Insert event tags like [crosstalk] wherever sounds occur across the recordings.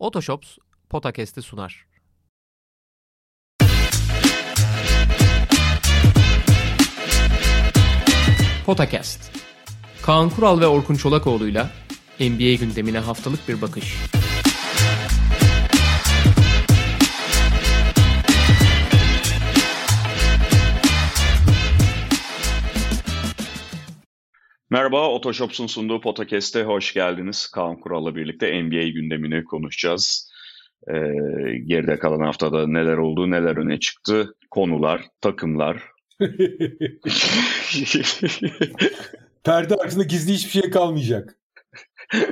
Otoshops Potakest'i sunar. Potakest. Kaan Kural ve Orkun Çolakoğlu'yla NBA gündemine haftalık bir bakış. Merhaba, Otoshops'un sunduğu podcast'e hoş geldiniz. Kaan Kural'la birlikte NBA gündemini konuşacağız. Ee, geride kalan haftada neler oldu, neler öne çıktı, konular, takımlar. [laughs] Perde arkasında gizli hiçbir şey kalmayacak. [laughs]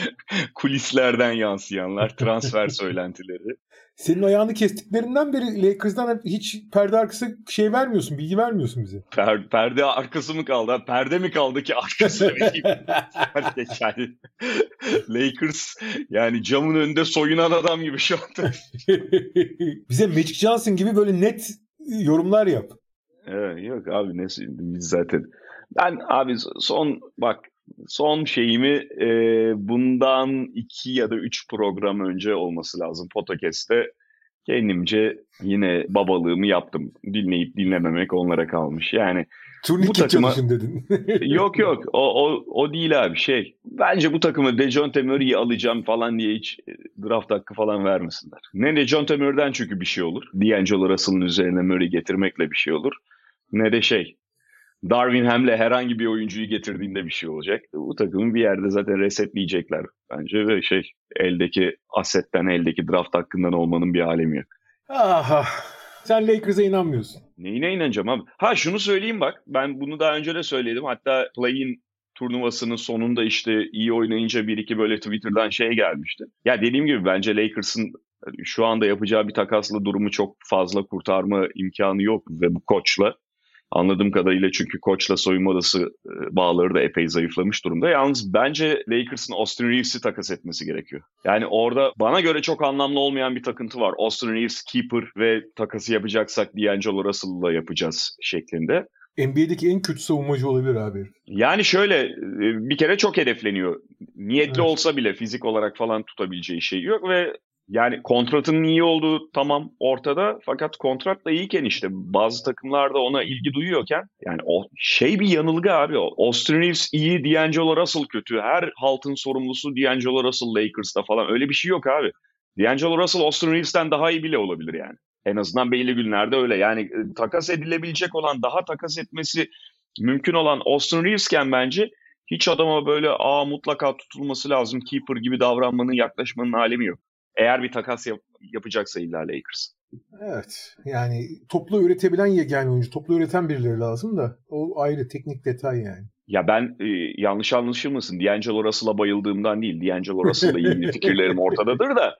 [laughs] Kulislerden yansıyanlar, transfer [laughs] söylentileri. Senin ayağını kestiklerinden beri Lakers'dan hiç perde arkası şey vermiyorsun, bilgi vermiyorsun bize. Per, perde arkası mı kaldı? Perde mi kaldı ki arkası [laughs] yani Lakers yani camın önünde soyunan adam gibi şu anda. bize Magic Johnson gibi böyle net yorumlar yap. Evet, yok abi ne biz zaten. Ben abi son bak son şeyimi e, bundan iki ya da üç program önce olması lazım podcast'te kendimce yine babalığımı yaptım. Dinleyip dinlememek onlara kalmış. Yani Turnik bu takıma dedin. [laughs] yok yok o, o, o değil abi şey. Bence bu takımı Dejounte Murray'i alacağım falan diye hiç draft hakkı falan vermesinler. Ne Dejounte Murray'den çünkü bir şey olur. D'Angelo Russell'ın üzerine Murray getirmekle bir şey olur. Ne de şey Darwin Ham'le herhangi bir oyuncuyu getirdiğinde bir şey olacak. Bu takımı bir yerde zaten resetleyecekler bence ve şey eldeki asetten, eldeki draft hakkından olmanın bir alemi yok. Aha. Sen Lakers'a inanmıyorsun. Neyine inanacağım abi? Ha şunu söyleyeyim bak. Ben bunu daha önce de söyledim. Hatta play-in turnuvasının sonunda işte iyi oynayınca bir iki böyle Twitter'dan şey gelmişti. Ya dediğim gibi bence Lakers'ın şu anda yapacağı bir takasla durumu çok fazla kurtarma imkanı yok ve bu koçla Anladığım kadarıyla çünkü koçla soyunma odası e, bağları da epey zayıflamış durumda. Yalnız bence Lakers'ın Austin Reeves'i takas etmesi gerekiyor. Yani orada bana göre çok anlamlı olmayan bir takıntı var. Austin Reeves keeper ve takası yapacaksak D'Angelo Russell'la yapacağız şeklinde. NBA'deki en kötü savunmacı olabilir abi. Yani şöyle e, bir kere çok hedefleniyor. Niyetli evet. olsa bile fizik olarak falan tutabileceği şey yok ve yani kontratının iyi olduğu tamam ortada fakat kontrat da iyiyken işte bazı takımlarda ona ilgi duyuyorken yani o şey bir yanılgı abi o. Austin Reeves iyi, D'Angelo Russell kötü. Her haltın sorumlusu D'Angelo Russell Lakers'ta falan öyle bir şey yok abi. D'Angelo Russell Austin Reeves'ten daha iyi bile olabilir yani. En azından belli günlerde öyle. Yani e, takas edilebilecek olan, daha takas etmesi mümkün olan Austin Reeves'ken bence hiç adama böyle aa mutlaka tutulması lazım keeper gibi davranmanın yaklaşmanın alemi yok. Eğer bir takas yap, yapacaksa illa Lakers. Evet. Yani toplu üretebilen yegane oyuncu. Toplu üreten birileri lazım da. O ayrı teknik detay yani. Ya ben e, yanlış anlaşılmasın. D'Angelo Russell'a bayıldığımdan değil. D'Angelo Russell'la ilgili [laughs] fikirlerim ortadadır da.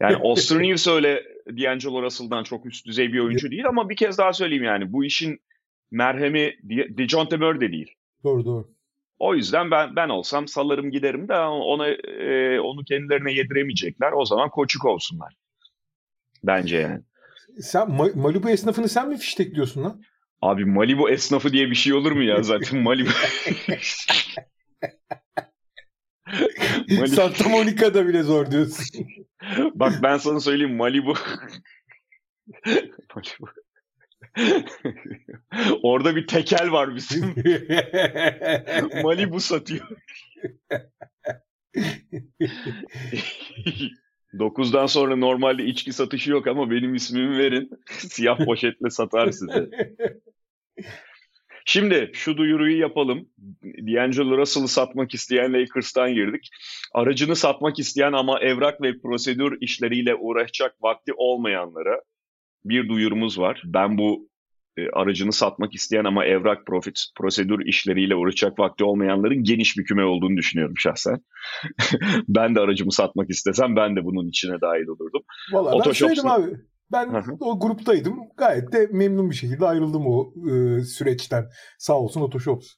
Yani [laughs] Austin Reeves öyle D'Angelo Russell'dan çok üst düzey bir oyuncu değil ama bir kez daha söyleyeyim yani. Bu işin merhemi DeJounte Murray değil. Doğru doğru. O yüzden ben ben olsam salarım giderim de ona e, onu kendilerine yediremeyecekler. O zaman koçu kovsunlar. Bence yani. Sen Malibu esnafını sen mi fiştekliyorsun lan? Abi Malibu esnafı diye bir şey olur mu ya zaten [laughs] Malibu. Malibu. Santa Monica'da bile zor diyorsun. Bak ben sana söyleyeyim Malibu. Malibu. [laughs] Orada bir tekel var bizim. [laughs] Malibu satıyor. [laughs] Dokuzdan sonra normalde içki satışı yok ama benim ismimi verin. Siyah poşetle satar size. Şimdi şu duyuruyu yapalım. D'Angelo Russell'ı satmak isteyen Lakers'tan girdik. Aracını satmak isteyen ama evrak ve prosedür işleriyle uğraşacak vakti olmayanlara bir duyurumuz var. Ben bu e, aracını satmak isteyen ama evrak profit prosedür işleriyle uğraşacak vakti olmayanların geniş bir küme olduğunu düşünüyorum şahsen. [laughs] ben de aracımı satmak istesem ben de bunun içine dahil olurdum. Valla ben söyledim abi. Ben o gruptaydım. Gayet de memnun bir şekilde ayrıldım o e, süreçten. Sağ olsun Otoshops.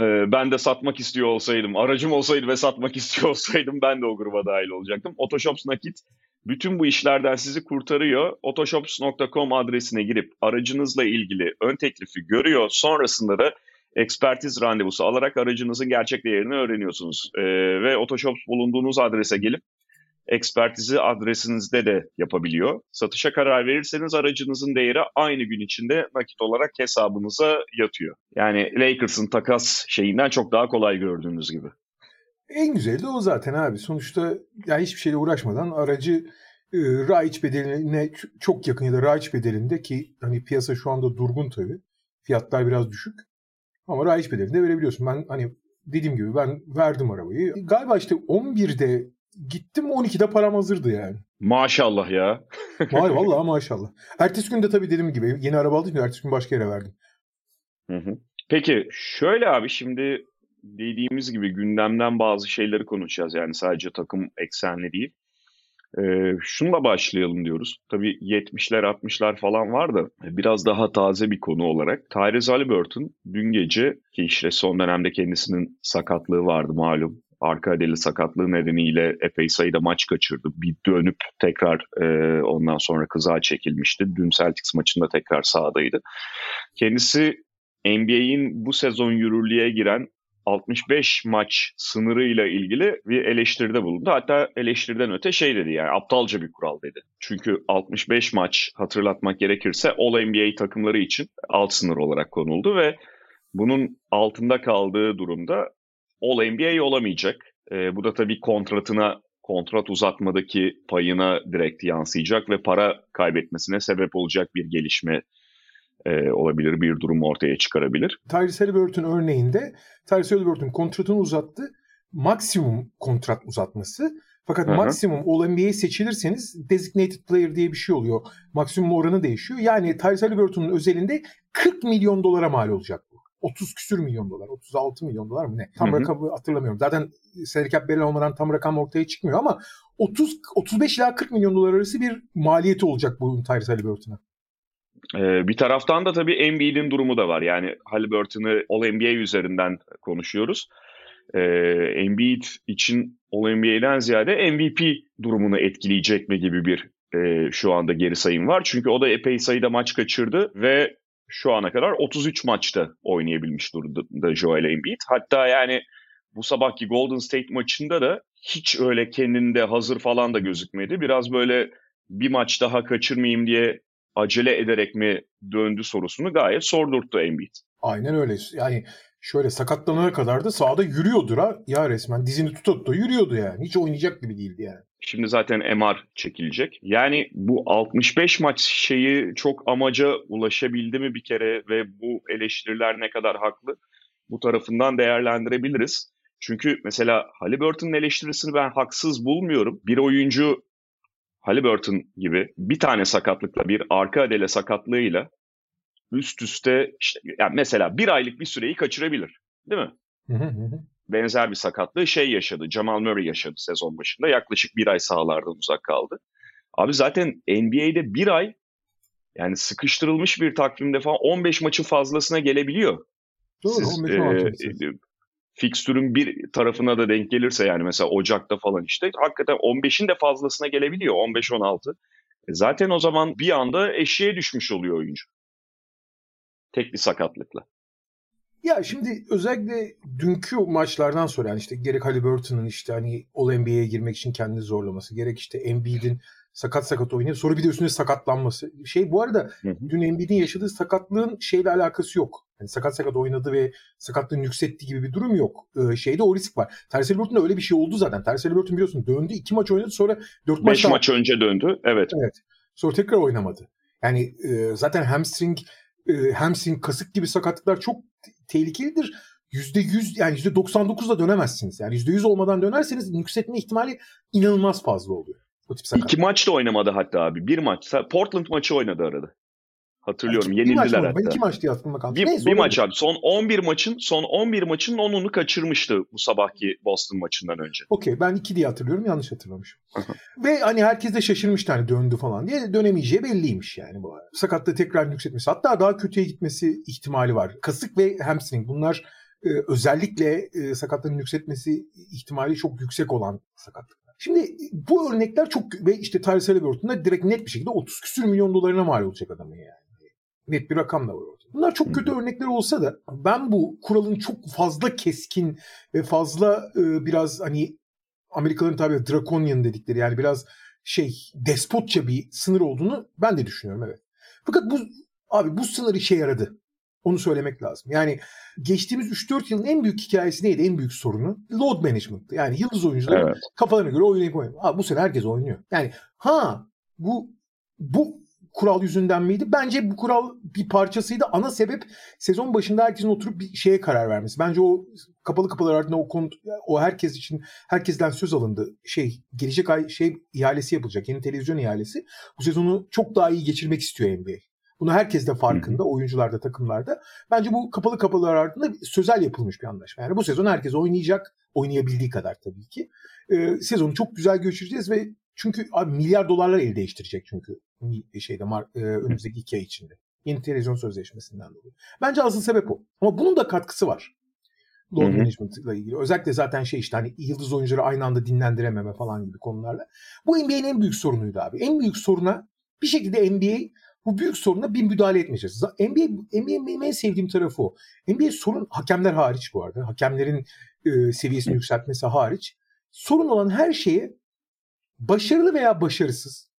Ee, ben de satmak istiyor olsaydım, aracım olsaydı ve satmak [laughs] istiyor olsaydım ben de o gruba dahil olacaktım. Otoshops nakit bütün bu işlerden sizi kurtarıyor. Otoshops.com adresine girip aracınızla ilgili ön teklifi görüyor. Sonrasında da ekspertiz randevusu alarak aracınızın gerçek değerini öğreniyorsunuz. Ee, ve Otoshops bulunduğunuz adrese gelip ekspertizi adresinizde de yapabiliyor. Satışa karar verirseniz aracınızın değeri aynı gün içinde nakit olarak hesabınıza yatıyor. Yani Lakers'ın takas şeyinden çok daha kolay gördüğünüz gibi. En güzeli de o zaten abi. Sonuçta yani hiçbir şeyle uğraşmadan aracı e, raiç bedeline çok yakın ya da raiç bedelinde ki hani piyasa şu anda durgun tabii. Fiyatlar biraz düşük. Ama raiç bedelinde verebiliyorsun. Ben hani dediğim gibi ben verdim arabayı. Galiba işte 11'de gittim 12'de param hazırdı yani. Maşallah ya. [laughs] Var vallahi maşallah. Ertesi gün de tabii dediğim gibi yeni araba aldım ya ertesi gün başka yere verdim. Hı hı. Peki şöyle abi şimdi dediğimiz gibi gündemden bazı şeyleri konuşacağız. Yani sadece takım eksenli değil. Ee, şunla başlayalım diyoruz. Tabii 70'ler 60'lar falan var da biraz daha taze bir konu olarak. Tyrese Halliburton dün gece ki işte son dönemde kendisinin sakatlığı vardı malum. Arka adeli sakatlığı nedeniyle epey sayıda maç kaçırdı. Bir dönüp tekrar e, ondan sonra kıza çekilmişti. Dün Celtics maçında tekrar sahadaydı. Kendisi NBA'in bu sezon yürürlüğe giren 65 maç sınırıyla ilgili bir eleştiride bulundu. Hatta eleştiriden öte şey dedi yani aptalca bir kural dedi. Çünkü 65 maç hatırlatmak gerekirse All NBA takımları için alt sınır olarak konuldu ve bunun altında kaldığı durumda All NBA olamayacak. E, bu da tabii kontratına kontrat uzatmadaki payına direkt yansıyacak ve para kaybetmesine sebep olacak bir gelişme e, olabilir, bir durum ortaya çıkarabilir. Tyrese Halliburton örneğinde Tyrese Halliburton kontratını uzattı. Maksimum kontrat uzatması. Fakat Hı-hı. maksimum All-NBA'ye seçilirseniz designated player diye bir şey oluyor. Maksimum oranı değişiyor. Yani Tyrese Halliburton'un özelinde 40 milyon dolara mal olacak bu. 30 küsür milyon dolar, 36 milyon dolar mı ne? Tam Hı-hı. rakamı hatırlamıyorum. Zaten cap belli olmadan tam rakam ortaya çıkmıyor ama 30 35 ila 40 milyon dolar arası bir maliyeti olacak bu Tyrese Halliburton'a. Ee, bir taraftan da tabii Embiid'in durumu da var. Yani Halliburton'ı All-NBA üzerinden konuşuyoruz. Ee, Embiid için All-NBA'den ziyade MVP durumunu etkileyecek mi gibi bir e, şu anda geri sayım var. Çünkü o da epey sayıda maç kaçırdı ve şu ana kadar 33 maçta oynayabilmiş durumda Joel Embiid. Hatta yani bu sabahki Golden State maçında da hiç öyle kendinde hazır falan da gözükmedi. Biraz böyle bir maç daha kaçırmayayım diye acele ederek mi döndü sorusunu gayet sordurttu Embiid. Aynen öyle. Yani şöyle sakatlanana kadar da sahada yürüyordur ha. Ya resmen dizini tutup da yürüyordu yani. Hiç oynayacak gibi değildi yani. Şimdi zaten MR çekilecek. Yani bu 65 maç şeyi çok amaca ulaşabildi mi bir kere ve bu eleştiriler ne kadar haklı? Bu tarafından değerlendirebiliriz. Çünkü mesela Halliburton'un eleştirisini ben haksız bulmuyorum. Bir oyuncu Halliburton gibi bir tane sakatlıkla bir arka adele sakatlığıyla üst üste işte yani mesela bir aylık bir süreyi kaçırabilir. Değil mi? Benzer bir sakatlığı şey yaşadı. Jamal Murray yaşadı sezon başında. Yaklaşık bir ay sahalardan uzak kaldı. Abi zaten NBA'de bir ay yani sıkıştırılmış bir takvimde falan 15 maçın fazlasına gelebiliyor. Doğru, Siz, 15 e, fikstürün bir tarafına da denk gelirse yani mesela Ocak'ta falan işte hakikaten 15'in de fazlasına gelebiliyor 15-16. E zaten o zaman bir anda eşeğe düşmüş oluyor oyuncu. Tek bir sakatlıkla. Ya şimdi özellikle dünkü maçlardan sonra yani işte gerek Halliburton'un işte hani All-NBA'ye girmek için kendini zorlaması, gerek işte Embiid'in sakat sakat oynayıp sonra bir de üstüne sakatlanması. Şey bu arada hı hı. dün Embiid'in yaşadığı sakatlığın şeyle alakası yok. Yani sakat sakat oynadı ve sakatlığın yükseltti gibi bir durum yok. Ee, şeyde o risk var. Tersi Halliburton'da öyle bir şey oldu zaten. Tersi Halliburton biliyorsun döndü. iki maç oynadı sonra dört maç Beş maç önce döndü. Evet. Evet. Sonra tekrar oynamadı. Yani e, zaten hamstring e, hamstring kasık gibi sakatlıklar çok tehlikelidir. %100 yani %99'da dönemezsiniz. Yani %100 olmadan dönerseniz yükseltme ihtimali inanılmaz fazla oluyor. O tip sakat. İki maç da oynamadı hatta abi. Bir maç. Portland maçı oynadı arada. Hatırlıyorum. Yani Yenildiler maç hatta. Ben iki maç diye aklımda kaldı. Bir, Neyse, bir maç abi. Son 11 maçın son 11 maçın 10'unu kaçırmıştı bu sabahki Boston maçından önce. Okey ben iki diye hatırlıyorum. Yanlış hatırlamışım. Ve hani herkes de şaşırmıştı hani döndü falan diye. Dönemeyeceği belliymiş yani bu. Sakatlığı tekrar yükseltmesi. Hatta daha kötüye gitmesi ihtimali var. Kasık ve hamstring bunlar e, özellikle e, sakatlığın yükseltmesi ihtimali çok yüksek olan sakatlık. Şimdi bu örnekler çok ve işte Tyrese Halliburton'da direkt net bir şekilde 30 küsür milyon dolarına mal olacak adamın yani. Net bir rakam da var orada. Bunlar çok kötü örnekler olsa da ben bu kuralın çok fazla keskin ve fazla e, biraz hani Amerikalıların tabi draconian dedikleri yani biraz şey despotça bir sınır olduğunu ben de düşünüyorum evet. Fakat bu abi bu sınır işe yaradı. Onu söylemek lazım. Yani geçtiğimiz 3-4 yılın en büyük hikayesi neydi? En büyük sorunu load management. Yani yıldız oyuncular evet. kafalarına göre oynayıp oynuyor. Abi bu sene herkes oynuyor. Yani ha bu bu kural yüzünden miydi? Bence bu kural bir parçasıydı. Ana sebep sezon başında herkesin oturup bir şeye karar vermesi. Bence o kapalı kapılar ardında o konu, o herkes için herkesten söz alındı. Şey gelecek ay şey ihalesi yapılacak. Yeni televizyon ihalesi. Bu sezonu çok daha iyi geçirmek istiyor NBA. Bunu herkes de farkında. Hı hı. Oyuncularda, takımlarda. Bence bu kapalı kapılar ardında sözel yapılmış bir anlaşma. Yani bu sezon herkes oynayacak. Oynayabildiği kadar tabii ki. Ee, sezonu çok güzel geçireceğiz ve çünkü abi milyar dolarlar el değiştirecek çünkü şeyde e, önümüzdeki iki ay içinde. Yeni televizyon sözleşmesinden dolayı. Bence asıl sebep o. Ama bunun da katkısı var. Load management ile ilgili. Özellikle zaten şey işte hani yıldız oyuncuları aynı anda dinlendirememe falan gibi konularla. Bu NBA'nin en büyük sorunuydu abi. En büyük soruna bir şekilde NBA bu büyük soruna bir müdahale etmeye çalışıyor. NBA, NBA'nin en sevdiğim tarafı o. NBA sorun hakemler hariç bu arada. Hakemlerin e, seviyesini yükseltmesi hariç. Sorun olan her şeye başarılı veya başarısız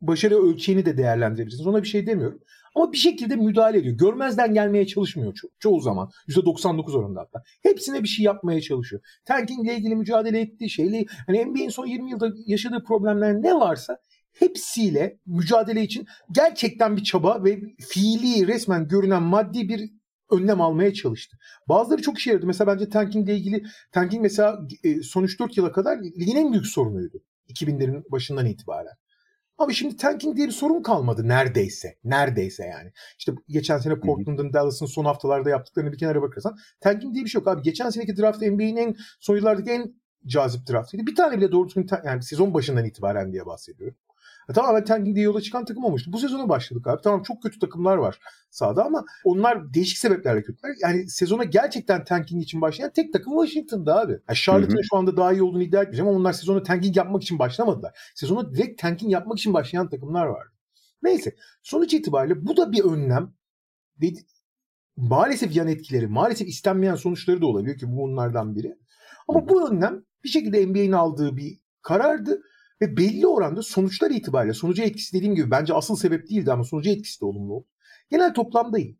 başarı ölçeğini de değerlendirebilirsiniz. Ona bir şey demiyorum. Ama bir şekilde müdahale ediyor. Görmezden gelmeye çalışmıyor ço- çoğu zaman. %99 oranında hatta. Hepsine bir şey yapmaya çalışıyor. Tanking ile ilgili mücadele ettiği şeyle hani NBA'in son 20 yılda yaşadığı problemler ne varsa hepsiyle mücadele için gerçekten bir çaba ve fiili resmen görünen maddi bir önlem almaya çalıştı. Bazıları çok işe yaradı. Mesela bence tanking ile ilgili tanking mesela e, son 3-4 yıla kadar ligin en büyük sorunuydu. 2000'lerin başından itibaren. Ama şimdi tanking diye bir sorun kalmadı neredeyse. Neredeyse yani. İşte geçen sene Portland'ın, Dallas'ın son haftalarda yaptıklarını bir kenara bakarsan tanking diye bir şey yok abi. Geçen seneki draft NBA'nin en son yıllardaki en cazip draftıydı. Bir tane bile doğru düzgün yani sezon başından itibaren diye bahsediyorum. E, tamamen tanking diye yola çıkan takım olmuştu. Bu sezona başladık abi. Tamam çok kötü takımlar var sahada ama onlar değişik sebeplerle kötüler. Yani sezona gerçekten tanking için başlayan tek takım Washington'da abi. Yani Charlotte'ın şu anda daha iyi olduğunu iddia etmeyeceğim ama onlar sezona tanking yapmak için başlamadılar. Sezona direkt tanking yapmak için başlayan takımlar vardı. Neyse sonuç itibariyle bu da bir önlem. Ve maalesef yan etkileri, maalesef istenmeyen sonuçları da olabiliyor ki bu bunlardan biri. Ama bu önlem bir şekilde NBA'nin aldığı bir karardı ve belli oranda sonuçlar itibariyle sonucu etkisi dediğim gibi bence asıl sebep değildi ama sonucu etkisi de olumlu oldu. Genel toplamda iyi.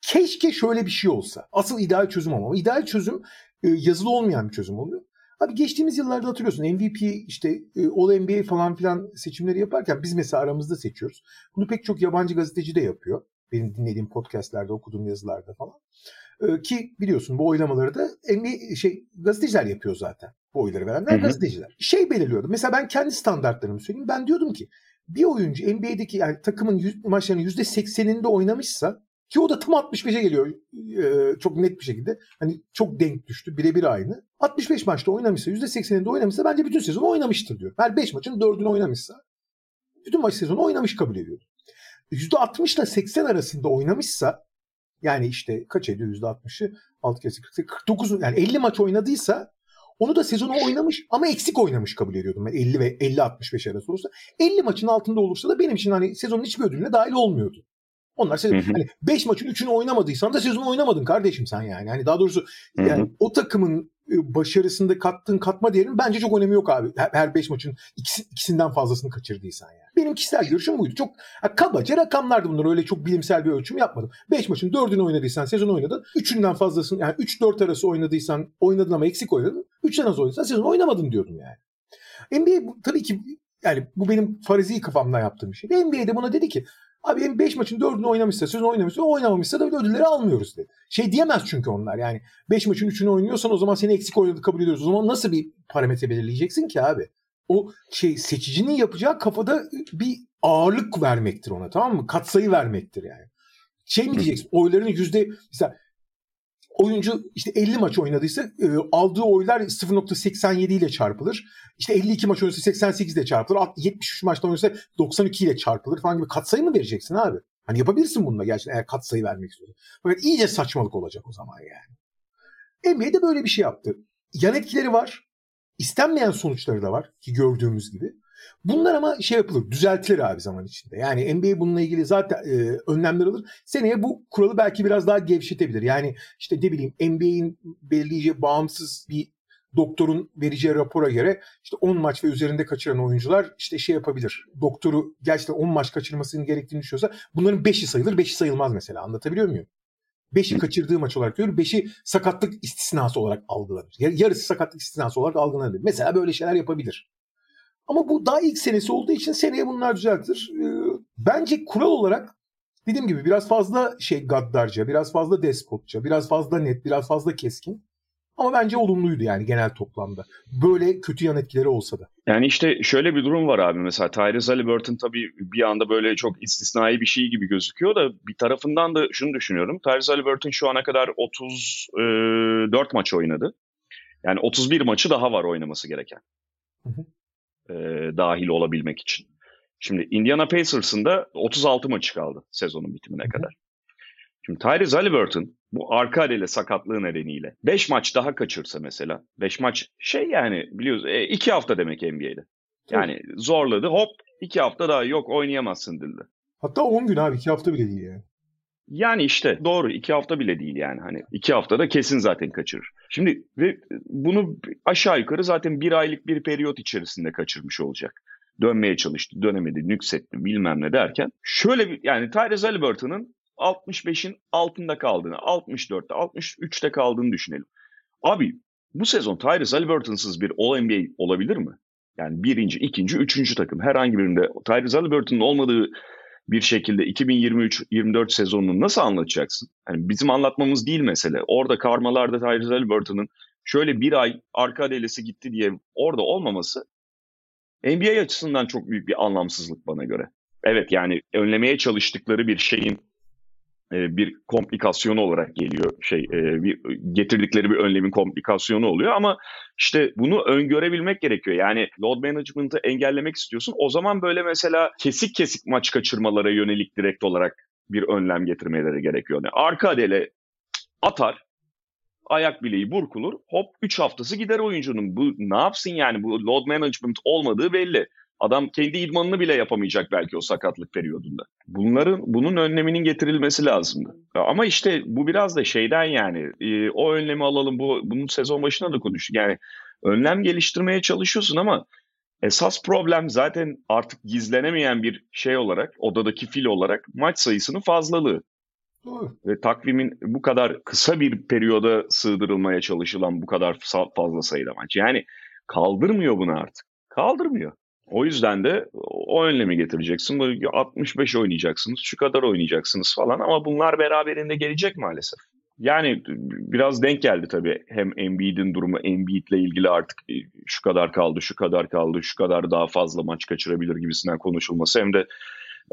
Keşke şöyle bir şey olsa. Asıl ideal çözüm ama. ideal çözüm e, yazılı olmayan bir çözüm oluyor. Abi geçtiğimiz yıllarda hatırlıyorsun MVP işte e, All NBA falan filan seçimleri yaparken biz mesela aramızda seçiyoruz. Bunu pek çok yabancı gazeteci de yapıyor. Benim dinlediğim podcastlerde, okuduğum yazılarda falan. E, ki biliyorsun bu oylamaları da NBA, şey gazeteciler yapıyor zaten. Bu oyları verenler Hı-hı. gazeteciler. Şey belirliyordu. Mesela ben kendi standartlarımı söyleyeyim. Ben diyordum ki bir oyuncu NBA'deki yani takımın yüz, maçlarının %80'inde oynamışsa ki o da tam 65'e geliyor ee, çok net bir şekilde. Hani çok denk düştü. Birebir aynı. 65 maçta oynamışsa %80'inde oynamışsa bence bütün sezon oynamıştır diyor. Her 5 maçın 4'ünü oynamışsa bütün maç sezonu oynamış kabul ediyor. %60 ile 80 arasında oynamışsa yani işte kaç ediyor %60'ı? 6 kez 49 yani 50 maç oynadıysa onu da sezonu oynamış ama eksik oynamış kabul ediyordum ben 50 ve 50-65 arası olursa. 50 maçın altında olursa da benim için hani sezonun hiçbir ödülüne dahil olmuyordu. Onlar sezon, hani 5 maçın 3'ünü oynamadıysan da sezonu oynamadın kardeşim sen yani. Hani daha doğrusu yani o takımın başarısında kattığın katma değerinin bence çok önemi yok abi. Her 5 maçın ikisi, ikisinden fazlasını kaçırdıysan yani. Benim kişisel görüşüm buydu. Çok ha, kabaca rakamlardı bunlar. Öyle çok bilimsel bir ölçüm yapmadım. 5 maçın 4'ünü oynadıysan sezon oynadın. 3'ünden fazlasını yani 3-4 arası oynadıysan oynadın ama eksik oynadın. 3'ten az oynadıysan sezon oynamadın diyordum yani. NBA tabii ki yani bu benim farizi kafamdan yaptığım bir şey. NBA'de buna dedi ki Abi benim 5 maçın 4'ünü oynamışsa, sözünü oynamışsa, oynamamışsa da ödülleri almıyoruz dedi. Şey diyemez çünkü onlar yani 5 maçın 3'ünü oynuyorsan o zaman seni eksik oynadı kabul ediyoruz. O zaman nasıl bir parametre belirleyeceksin ki abi? O şey seçicinin yapacağı kafada bir ağırlık vermektir ona tamam mı? Katsayı vermektir yani. Şey mi diyeceksin? Oyların yüzde mesela oyuncu işte 50 maç oynadıysa e, aldığı oylar 0.87 ile çarpılır. İşte 52 maç oynasa 88 ile çarpılır. 73 maçta oynasa 92 ile çarpılır falan gibi katsayı mı vereceksin abi? Hani yapabilirsin bununla gerçekten eğer katsayı vermek istiyorsan. Fakat iyice saçmalık olacak o zaman yani. NBA de böyle bir şey yaptı. Yan etkileri var. İstenmeyen sonuçları da var ki gördüğümüz gibi. Bunlar ama şey yapılır, düzeltilir abi zaman içinde. Yani NBA bununla ilgili zaten e, önlemler alır. Seneye bu kuralı belki biraz daha gevşetebilir. Yani işte ne bileyim NBA'in belirleyeceği bağımsız bir doktorun vereceği rapora göre işte 10 maç ve üzerinde kaçıran oyuncular işte şey yapabilir. Doktoru gerçekten 10 maç kaçırmasının gerektiğini düşünüyorsa bunların 5'i sayılır 5'i sayılmaz mesela anlatabiliyor muyum? 5'i kaçırdığı maç olarak diyor. 5'i sakatlık istisnası olarak algılanır. Yarısı sakatlık istisnası olarak algılanır. Mesela böyle şeyler yapabilir. Ama bu daha ilk senesi olduğu için seneye bunlar düzeltir. Ee, bence kural olarak dediğim gibi biraz fazla şey gaddarca, biraz fazla despotça, biraz fazla net, biraz fazla keskin. Ama bence olumluydu yani genel toplamda. Böyle kötü yan etkileri olsa da. Yani işte şöyle bir durum var abi mesela Tyrese Halliburton tabii bir anda böyle çok istisnai bir şey gibi gözüküyor da bir tarafından da şunu düşünüyorum. Tyrese Halliburton şu ana kadar 34 maç oynadı. Yani 31 maçı daha var oynaması gereken. Hı hı. Ee, dahil olabilmek için. Şimdi Indiana Pacers'ın da 36 maçı kaldı sezonun bitimine kadar. Şimdi Tyrese Halliburton bu arka adele sakatlığı nedeniyle 5 maç daha kaçırsa mesela 5 maç şey yani biliyoruz 2 e, hafta demek NBA'de. Yani zorladı hop 2 hafta daha yok oynayamazsın dildi. Hatta 10 gün abi 2 hafta bile değil yani. Yani işte doğru iki hafta bile değil yani hani iki haftada kesin zaten kaçırır. Şimdi ve bunu aşağı yukarı zaten bir aylık bir periyot içerisinde kaçırmış olacak. Dönmeye çalıştı, dönemedi, nüksetti bilmem ne derken. Şöyle bir yani Tyrese Halliburton'ın 65'in altında kaldığını, 64'te, 63'te kaldığını düşünelim. Abi bu sezon Tyrese Halliburton'sız bir All-NBA olabilir mi? Yani birinci, ikinci, üçüncü takım herhangi birinde Tyrese Halliburton'un olmadığı bir şekilde 2023-24 sezonunu nasıl anlatacaksın? Yani bizim anlatmamız değil mesele. Orada karmalarda Tyrese Halliburton'un şöyle bir ay arka adelesi gitti diye orada olmaması NBA açısından çok büyük bir anlamsızlık bana göre. Evet yani önlemeye çalıştıkları bir şeyin e, bir komplikasyonu olarak geliyor şey e, bir getirdikleri bir önlemin komplikasyonu oluyor ama işte bunu öngörebilmek gerekiyor. Yani load management'ı engellemek istiyorsun. O zaman böyle mesela kesik kesik maç kaçırmalara yönelik direkt olarak bir önlem getirmeleri gerekiyor. Yani arka adele atar ayak bileği burkulur. Hop 3 haftası gider oyuncunun. Bu ne yapsın yani? Bu load management olmadığı belli. Adam kendi idmanını bile yapamayacak belki o sakatlık periyodunda. Bunların bunun önleminin getirilmesi lazımdı. Ama işte bu biraz da şeyden yani e, o önlemi alalım bu bunun sezon başına da konuştuk. Yani önlem geliştirmeye çalışıyorsun ama esas problem zaten artık gizlenemeyen bir şey olarak odadaki fil olarak maç sayısının fazlalığı. Doğru. Ve takvimin bu kadar kısa bir periyoda sığdırılmaya çalışılan bu kadar fazla sayıda maç. Yani kaldırmıyor bunu artık. Kaldırmıyor. O yüzden de o önlemi getireceksin. 65 oynayacaksınız, şu kadar oynayacaksınız falan ama bunlar beraberinde gelecek maalesef. Yani biraz denk geldi tabii. Hem Embiid'in durumu, Embiid'le ilgili artık e, şu kadar kaldı, şu kadar kaldı, şu kadar daha fazla maç kaçırabilir gibisinden konuşulması hem de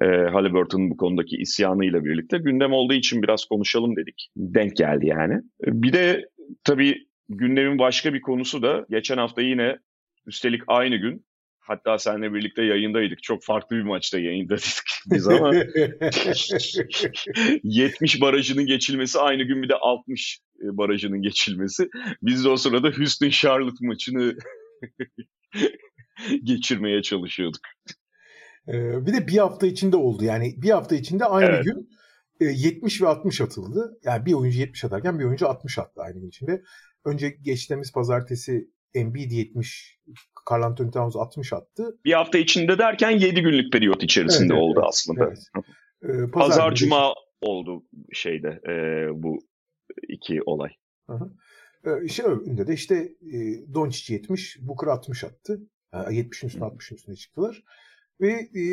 e, Halliburton'un bu konudaki isyanıyla birlikte gündem olduğu için biraz konuşalım dedik. Denk geldi yani. Bir de tabii gündemin başka bir konusu da geçen hafta yine üstelik aynı gün Hatta seninle birlikte yayındaydık. Çok farklı bir maçta yayındaydık [laughs] biz ama 70 barajının geçilmesi aynı gün bir de 60 e, barajının geçilmesi. Biz de o sırada Houston Charlotte maçını [laughs] geçirmeye çalışıyorduk. Ee, bir de bir hafta içinde oldu. Yani bir hafta içinde aynı evet. gün 70 e, ve 60 atıldı. Yani bir oyuncu 70 atarken bir oyuncu 60 attı aynı gün içinde. Önce geçtiğimiz pazartesi Embiid 70, Carl Anthony Towns 60 attı. Bir hafta içinde derken 7 günlük periyot içerisinde evet, oldu evet, aslında. Evet. Ee, Pazar, Pazar Cuma oldu şeyde e, bu iki olay. Ee, şey önünde de işte e, Doncic 70, Booker 60 attı. Yani 70'in üstüne 60'ın üstüne çıktılar. Ve e,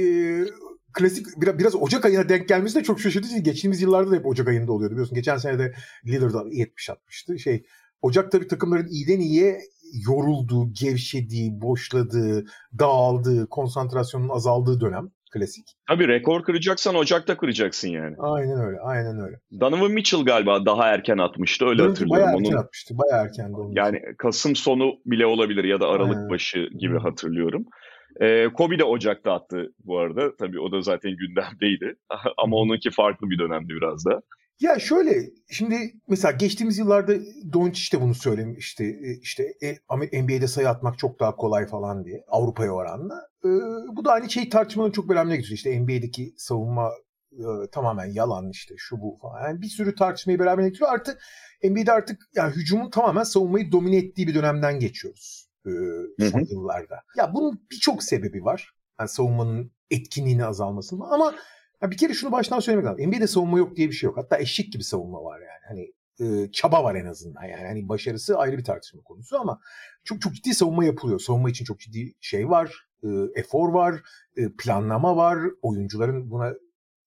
klasik biraz, biraz Ocak ayına denk gelmesi de çok şaşırtıcı. Geçtiğimiz yıllarda da hep Ocak ayında oluyordu biliyorsun. Geçen sene de Lillard 70 atmıştı. Şey Ocak tabii takımların iyiden iyiye yorulduğu, gevşediği, boşladığı, dağıldığı, konsantrasyonun azaldığı dönem klasik. Tabii rekor kıracaksan Ocak'ta kıracaksın yani. Aynen öyle, aynen öyle. Donovan Mitchell galiba daha erken atmıştı öyle Donovan hatırlıyorum. Bayağı erken atmıştı, bayağı erken de Yani Kasım sonu bile olabilir ya da Aralık aynen. başı gibi hmm. hatırlıyorum. Ee, Kobe de Ocak'ta attı bu arada. Tabii o da zaten gündemdeydi. [laughs] Ama onunki farklı bir dönemdi biraz da. Ya şöyle şimdi mesela geçtiğimiz yıllarda Doncic de bunu söylemişti. E, işte e, NBA'de sayı atmak çok daha kolay falan diye Avrupa'ya oranla. Ee, bu da aynı şey tartışmanın çok önemli getiriyor. İşte NBA'deki savunma e, tamamen yalan işte şu bu falan. Yani bir sürü tartışmayı beraber getiriyor. Artı NBA'de artık yani hücumun tamamen savunmayı domine ettiği bir dönemden geçiyoruz e, son yıllarda. Ya bunun birçok sebebi var. Yani savunmanın etkinliğini azalmasının ama ya bir kere şunu baştan söylemek lazım. NBA'de savunma yok diye bir şey yok. Hatta eşik gibi savunma var yani. Hani e, çaba var en azından yani. Hani başarısı ayrı bir tartışma konusu ama çok çok ciddi savunma yapılıyor. Savunma için çok ciddi şey var, e, efor var, e, planlama var. Oyuncuların buna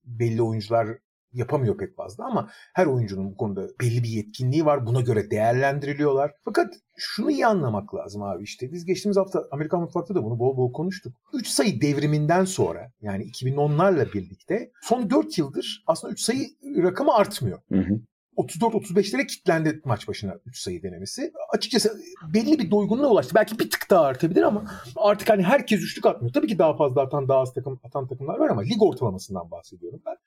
belli oyuncular yapamıyor pek fazla ama her oyuncunun bu konuda belli bir yetkinliği var. Buna göre değerlendiriliyorlar. Fakat şunu iyi anlamak lazım abi işte. Biz geçtiğimiz hafta Amerikan mutfakta da bunu bol bol konuştuk. 3 sayı devriminden sonra yani 2010'larla birlikte son 4 yıldır aslında 3 sayı rakamı artmıyor. Hı hı. 34-35'lere kilitlendi maç başına 3 sayı denemesi. Açıkçası belli bir doygunluğa ulaştı. Belki bir tık daha artabilir ama artık hani herkes üçlük atmıyor. Tabii ki daha fazla atan daha az takım atan takımlar var ama lig ortalamasından bahsediyorum ben.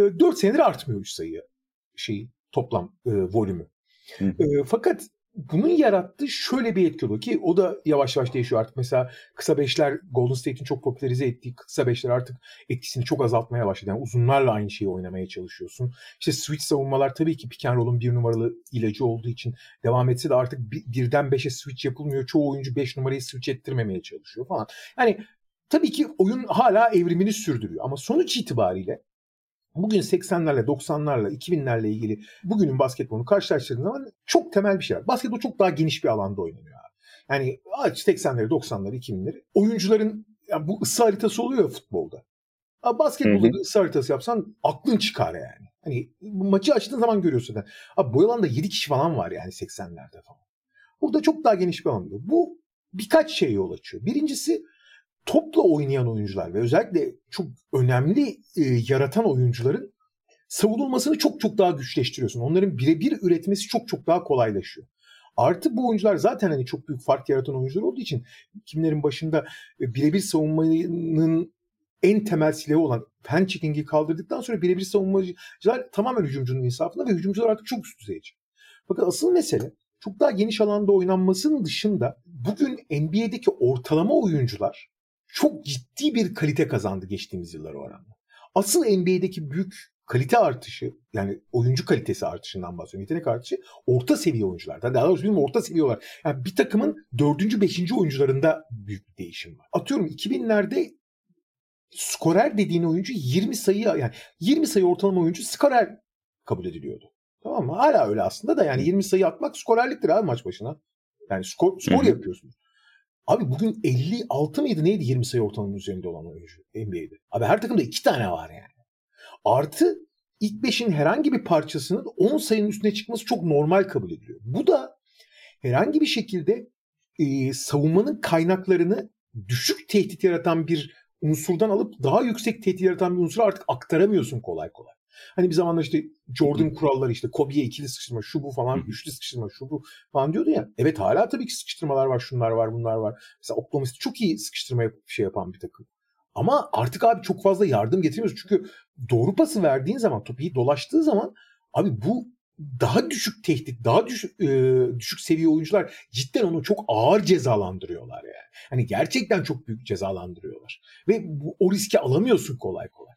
E, ee, 4 senedir artmıyor 3 sayı şeyi toplam e, volümü. E, fakat bunun yarattığı şöyle bir etki oluyor ki o da yavaş yavaş değişiyor artık. Mesela kısa beşler Golden State'in çok popülerize ettiği kısa beşler artık etkisini çok azaltmaya başladı. Yani uzunlarla aynı şeyi oynamaya çalışıyorsun. İşte switch savunmalar tabii ki pick and roll'un bir numaralı ilacı olduğu için devam etse de artık birden beşe switch yapılmıyor. Çoğu oyuncu beş numarayı switch ettirmemeye çalışıyor falan. Yani tabii ki oyun hala evrimini sürdürüyor ama sonuç itibariyle Bugün 80'lerle, 90'larla, 2000'lerle ilgili bugünün basketbolunu karşılaştırdığın zaman çok temel bir şey var. Basketbol çok daha geniş bir alanda oynanıyor. Yani 80'leri, 90'ları, 2000'leri. Oyuncuların yani bu ısı haritası oluyor ya futbolda. Abi basketbolda da ısı haritası yapsan aklın çıkar yani. Hani maçı açtığın zaman görüyorsun. Yani. Abi bu alanda 7 kişi falan var yani 80'lerde falan. Burada çok daha geniş bir alan. Bu birkaç şey yol açıyor. Birincisi topla oynayan oyuncular ve özellikle çok önemli e, yaratan oyuncuların savunulmasını çok çok daha güçleştiriyorsun. Onların birebir üretmesi çok çok daha kolaylaşıyor. Artı bu oyuncular zaten hani çok büyük fark yaratan oyuncular olduğu için kimlerin başında e, birebir savunmanın en temel silahı olan pen checking'i kaldırdıktan sonra birebir savunmacılar tamamen hücumcunun insafında ve hücumcular artık çok üst düzeyci. Fakat asıl mesele çok daha geniş alanda oynanmasının dışında bugün NBA'deki ortalama oyuncular çok ciddi bir kalite kazandı geçtiğimiz yıllar oranla. Asıl NBA'deki büyük kalite artışı yani oyuncu kalitesi artışından bahsediyorum. Yetenek artışı orta seviye oyuncularda. Daha doğrusu bilmiyorum orta seviye olarak. Yani bir takımın dördüncü, beşinci oyuncularında büyük bir değişim var. Atıyorum 2000'lerde skorer dediğin oyuncu 20 sayı yani 20 sayı ortalama oyuncu skorer kabul ediliyordu. Tamam mı? Hala öyle aslında da yani 20 sayı atmak skorerliktir abi maç başına. Yani skor, skor yapıyorsunuz. Abi bugün 56 mıydı neydi 20 sayı ortalamanın üzerinde olan oyuncu NBA'de. Abi her takımda 2 tane var yani. Artı ilk 5'in herhangi bir parçasının 10 sayının üstüne çıkması çok normal kabul ediliyor. Bu da herhangi bir şekilde e, savunmanın kaynaklarını düşük tehdit yaratan bir unsurdan alıp daha yüksek tehdit yaratan bir unsura artık aktaramıyorsun kolay kolay. Hani bir zamanlar işte Jordan kuralları işte Kobe'ye ikili sıkıştırma şu bu falan üçlü sıkıştırma şu bu falan diyordu ya. Evet hala tabii ki sıkıştırmalar var şunlar var bunlar var. Mesela Oklahoma City çok iyi sıkıştırma yapıp şey yapan bir takım. Ama artık abi çok fazla yardım getirmiyoruz. Çünkü doğru pası verdiğin zaman topu iyi dolaştığı zaman abi bu daha düşük tehdit, daha düşük, e, düşük seviye oyuncular cidden onu çok ağır cezalandırıyorlar yani. Hani gerçekten çok büyük cezalandırıyorlar. Ve bu, o riski alamıyorsun kolay kolay.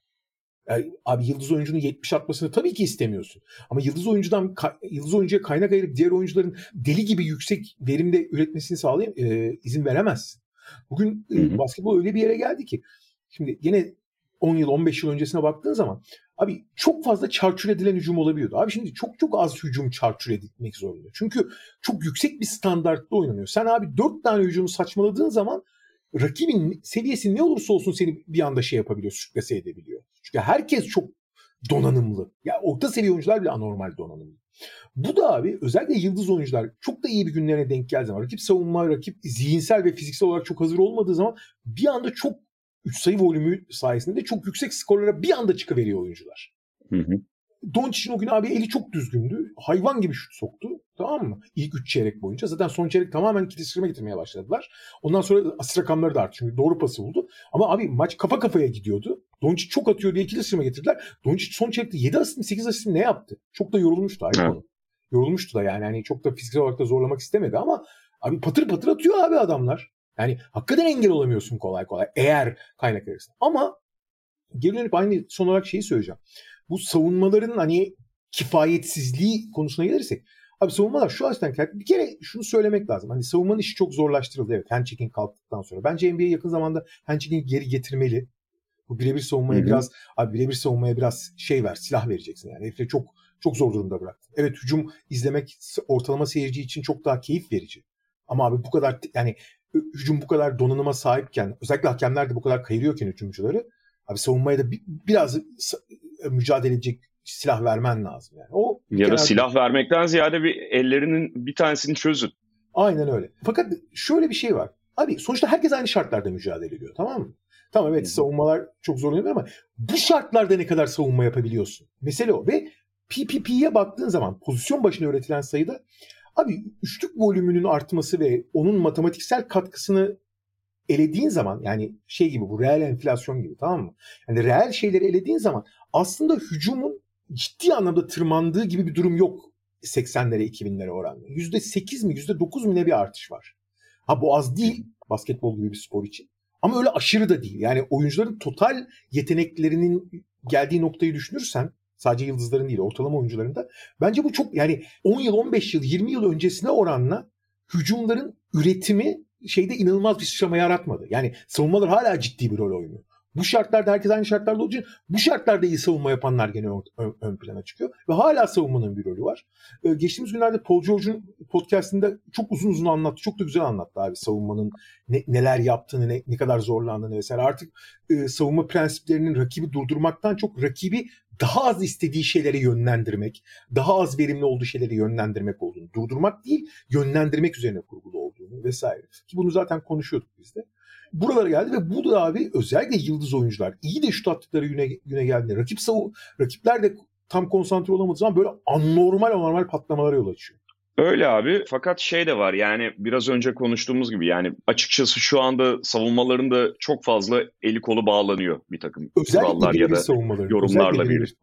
Yani, abi yıldız oyuncunun 70 atmasını tabii ki istemiyorsun. Ama yıldız oyuncudan yıldız oyuncuya kaynak ayırıp diğer oyuncuların deli gibi yüksek verimde üretmesini sağlayayım e, izin veremezsin. Bugün e, basketbol öyle bir yere geldi ki şimdi yine 10 yıl 15 yıl öncesine baktığın zaman abi çok fazla çarçur edilen hücum olabiliyordu. Abi şimdi çok çok az hücum çarçur edilmek zorunda. Çünkü çok yüksek bir standartta oynanıyor. Sen abi 4 tane hücumu saçmaladığın zaman rakibin seviyesi ne olursa olsun seni bir anda şey yapabiliyor, sürklese edebiliyor. Çünkü herkes çok donanımlı. Ya orta seviye oyuncular bile anormal donanımlı. Bu da abi özellikle yıldız oyuncular çok da iyi bir günlerine denk geldiği zaman rakip savunma, rakip zihinsel ve fiziksel olarak çok hazır olmadığı zaman bir anda çok 3 sayı volümü sayesinde de çok yüksek skorlara bir anda çıkıveriyor oyuncular. Hı hı. Doncic'in o gün abi eli çok düzgündü. Hayvan gibi şut soktu. Tamam mı? İlk 3 çeyrek boyunca. Zaten son çeyrek tamamen kitleştirme getirmeye başladılar. Ondan sonra asist rakamları da arttı. Çünkü doğru pası buldu. Ama abi maç kafa kafaya gidiyordu. Doncic çok atıyor diye kitleştirme getirdiler. Doncic son çeyrekte 7 asist mi 8 asist mi ne yaptı? Çok da yorulmuştu ayrı konu. Yorulmuştu da yani. Hani çok da fiziksel olarak da zorlamak istemedi ama abi patır patır atıyor abi adamlar. Yani hakikaten engel olamıyorsun kolay kolay eğer kaynak verirsin. Ama geri dönüp aynı son olarak şeyi söyleyeceğim. Bu savunmaların hani kifayetsizliği konusuna gelirsek Abi savunmalar şu açıdan bir kere şunu söylemek lazım. Hani savunmanın işi çok zorlaştırıldı evet handchecking kalktıktan sonra. Bence NBA yakın zamanda handchecking'i geri getirmeli. Bu birebir savunmaya Hı-hı. biraz abi birebir savunmaya biraz şey ver, silah vereceksin yani. Herifi çok çok zor durumda bıraktı. Evet hücum izlemek ortalama seyirci için çok daha keyif verici. Ama abi bu kadar yani hücum bu kadar donanıma sahipken özellikle hakemler de bu kadar kayırıyorken hücumcuları abi savunmaya da bir, biraz mücadele edecek silah vermen lazım yani. O ya da silah vermekten ziyade bir ellerinin bir tanesini çözün. Aynen öyle. Fakat şöyle bir şey var. Abi sonuçta herkes aynı şartlarda mücadele ediyor tamam mı? Tamam evet savunmalar çok zorlanıyor ama bu şartlarda ne kadar savunma yapabiliyorsun? Mesele o ve PPP'ye baktığın zaman pozisyon başına üretilen sayıda abi üçlük volümünün artması ve onun matematiksel katkısını elediğin zaman yani şey gibi bu reel enflasyon gibi tamam mı? Yani reel şeyleri elediğin zaman aslında hücumun ciddi anlamda tırmandığı gibi bir durum yok 80'lere 2000'lere oranla. %8 mi %9 mu ne bir artış var. Ha bu az değil basketbol gibi bir spor için. Ama öyle aşırı da değil. Yani oyuncuların total yeteneklerinin geldiği noktayı düşünürsen sadece yıldızların değil ortalama oyuncuların da bence bu çok yani 10 yıl 15 yıl 20 yıl öncesine oranla hücumların üretimi şeyde inanılmaz bir sıçrama yaratmadı. Yani savunmalar hala ciddi bir rol oynuyor. Bu şartlarda herkes aynı şartlarda olduğu için bu şartlarda iyi savunma yapanlar gene ön, ön plana çıkıyor. Ve hala savunmanın bir rolü var. Ee, geçtiğimiz günlerde Paul George'un podcastinde çok uzun uzun anlattı. Çok da güzel anlattı abi savunmanın ne, neler yaptığını, ne, ne kadar zorlandığını vesaire. Artık e, savunma prensiplerinin rakibi durdurmaktan çok rakibi daha az istediği şeylere yönlendirmek, daha az verimli olduğu şeyleri yönlendirmek olduğunu, durdurmak değil, yönlendirmek üzerine kurgulu olduğunu vesaire. Ki bunu zaten konuşuyorduk biz de buralara geldi ve bu da abi özellikle yıldız oyuncular. İyi de şut attıkları güne, güne geldiğinde rakip savu, rakipler de tam konsantre olamadığı zaman böyle anormal anormal patlamalara yol açıyor. Öyle abi. Fakat şey de var. Yani biraz önce konuştuğumuz gibi yani açıkçası şu anda savunmalarında çok fazla eli kolu bağlanıyor bir takım Özellikle kurallar ya da yorumlarla bir.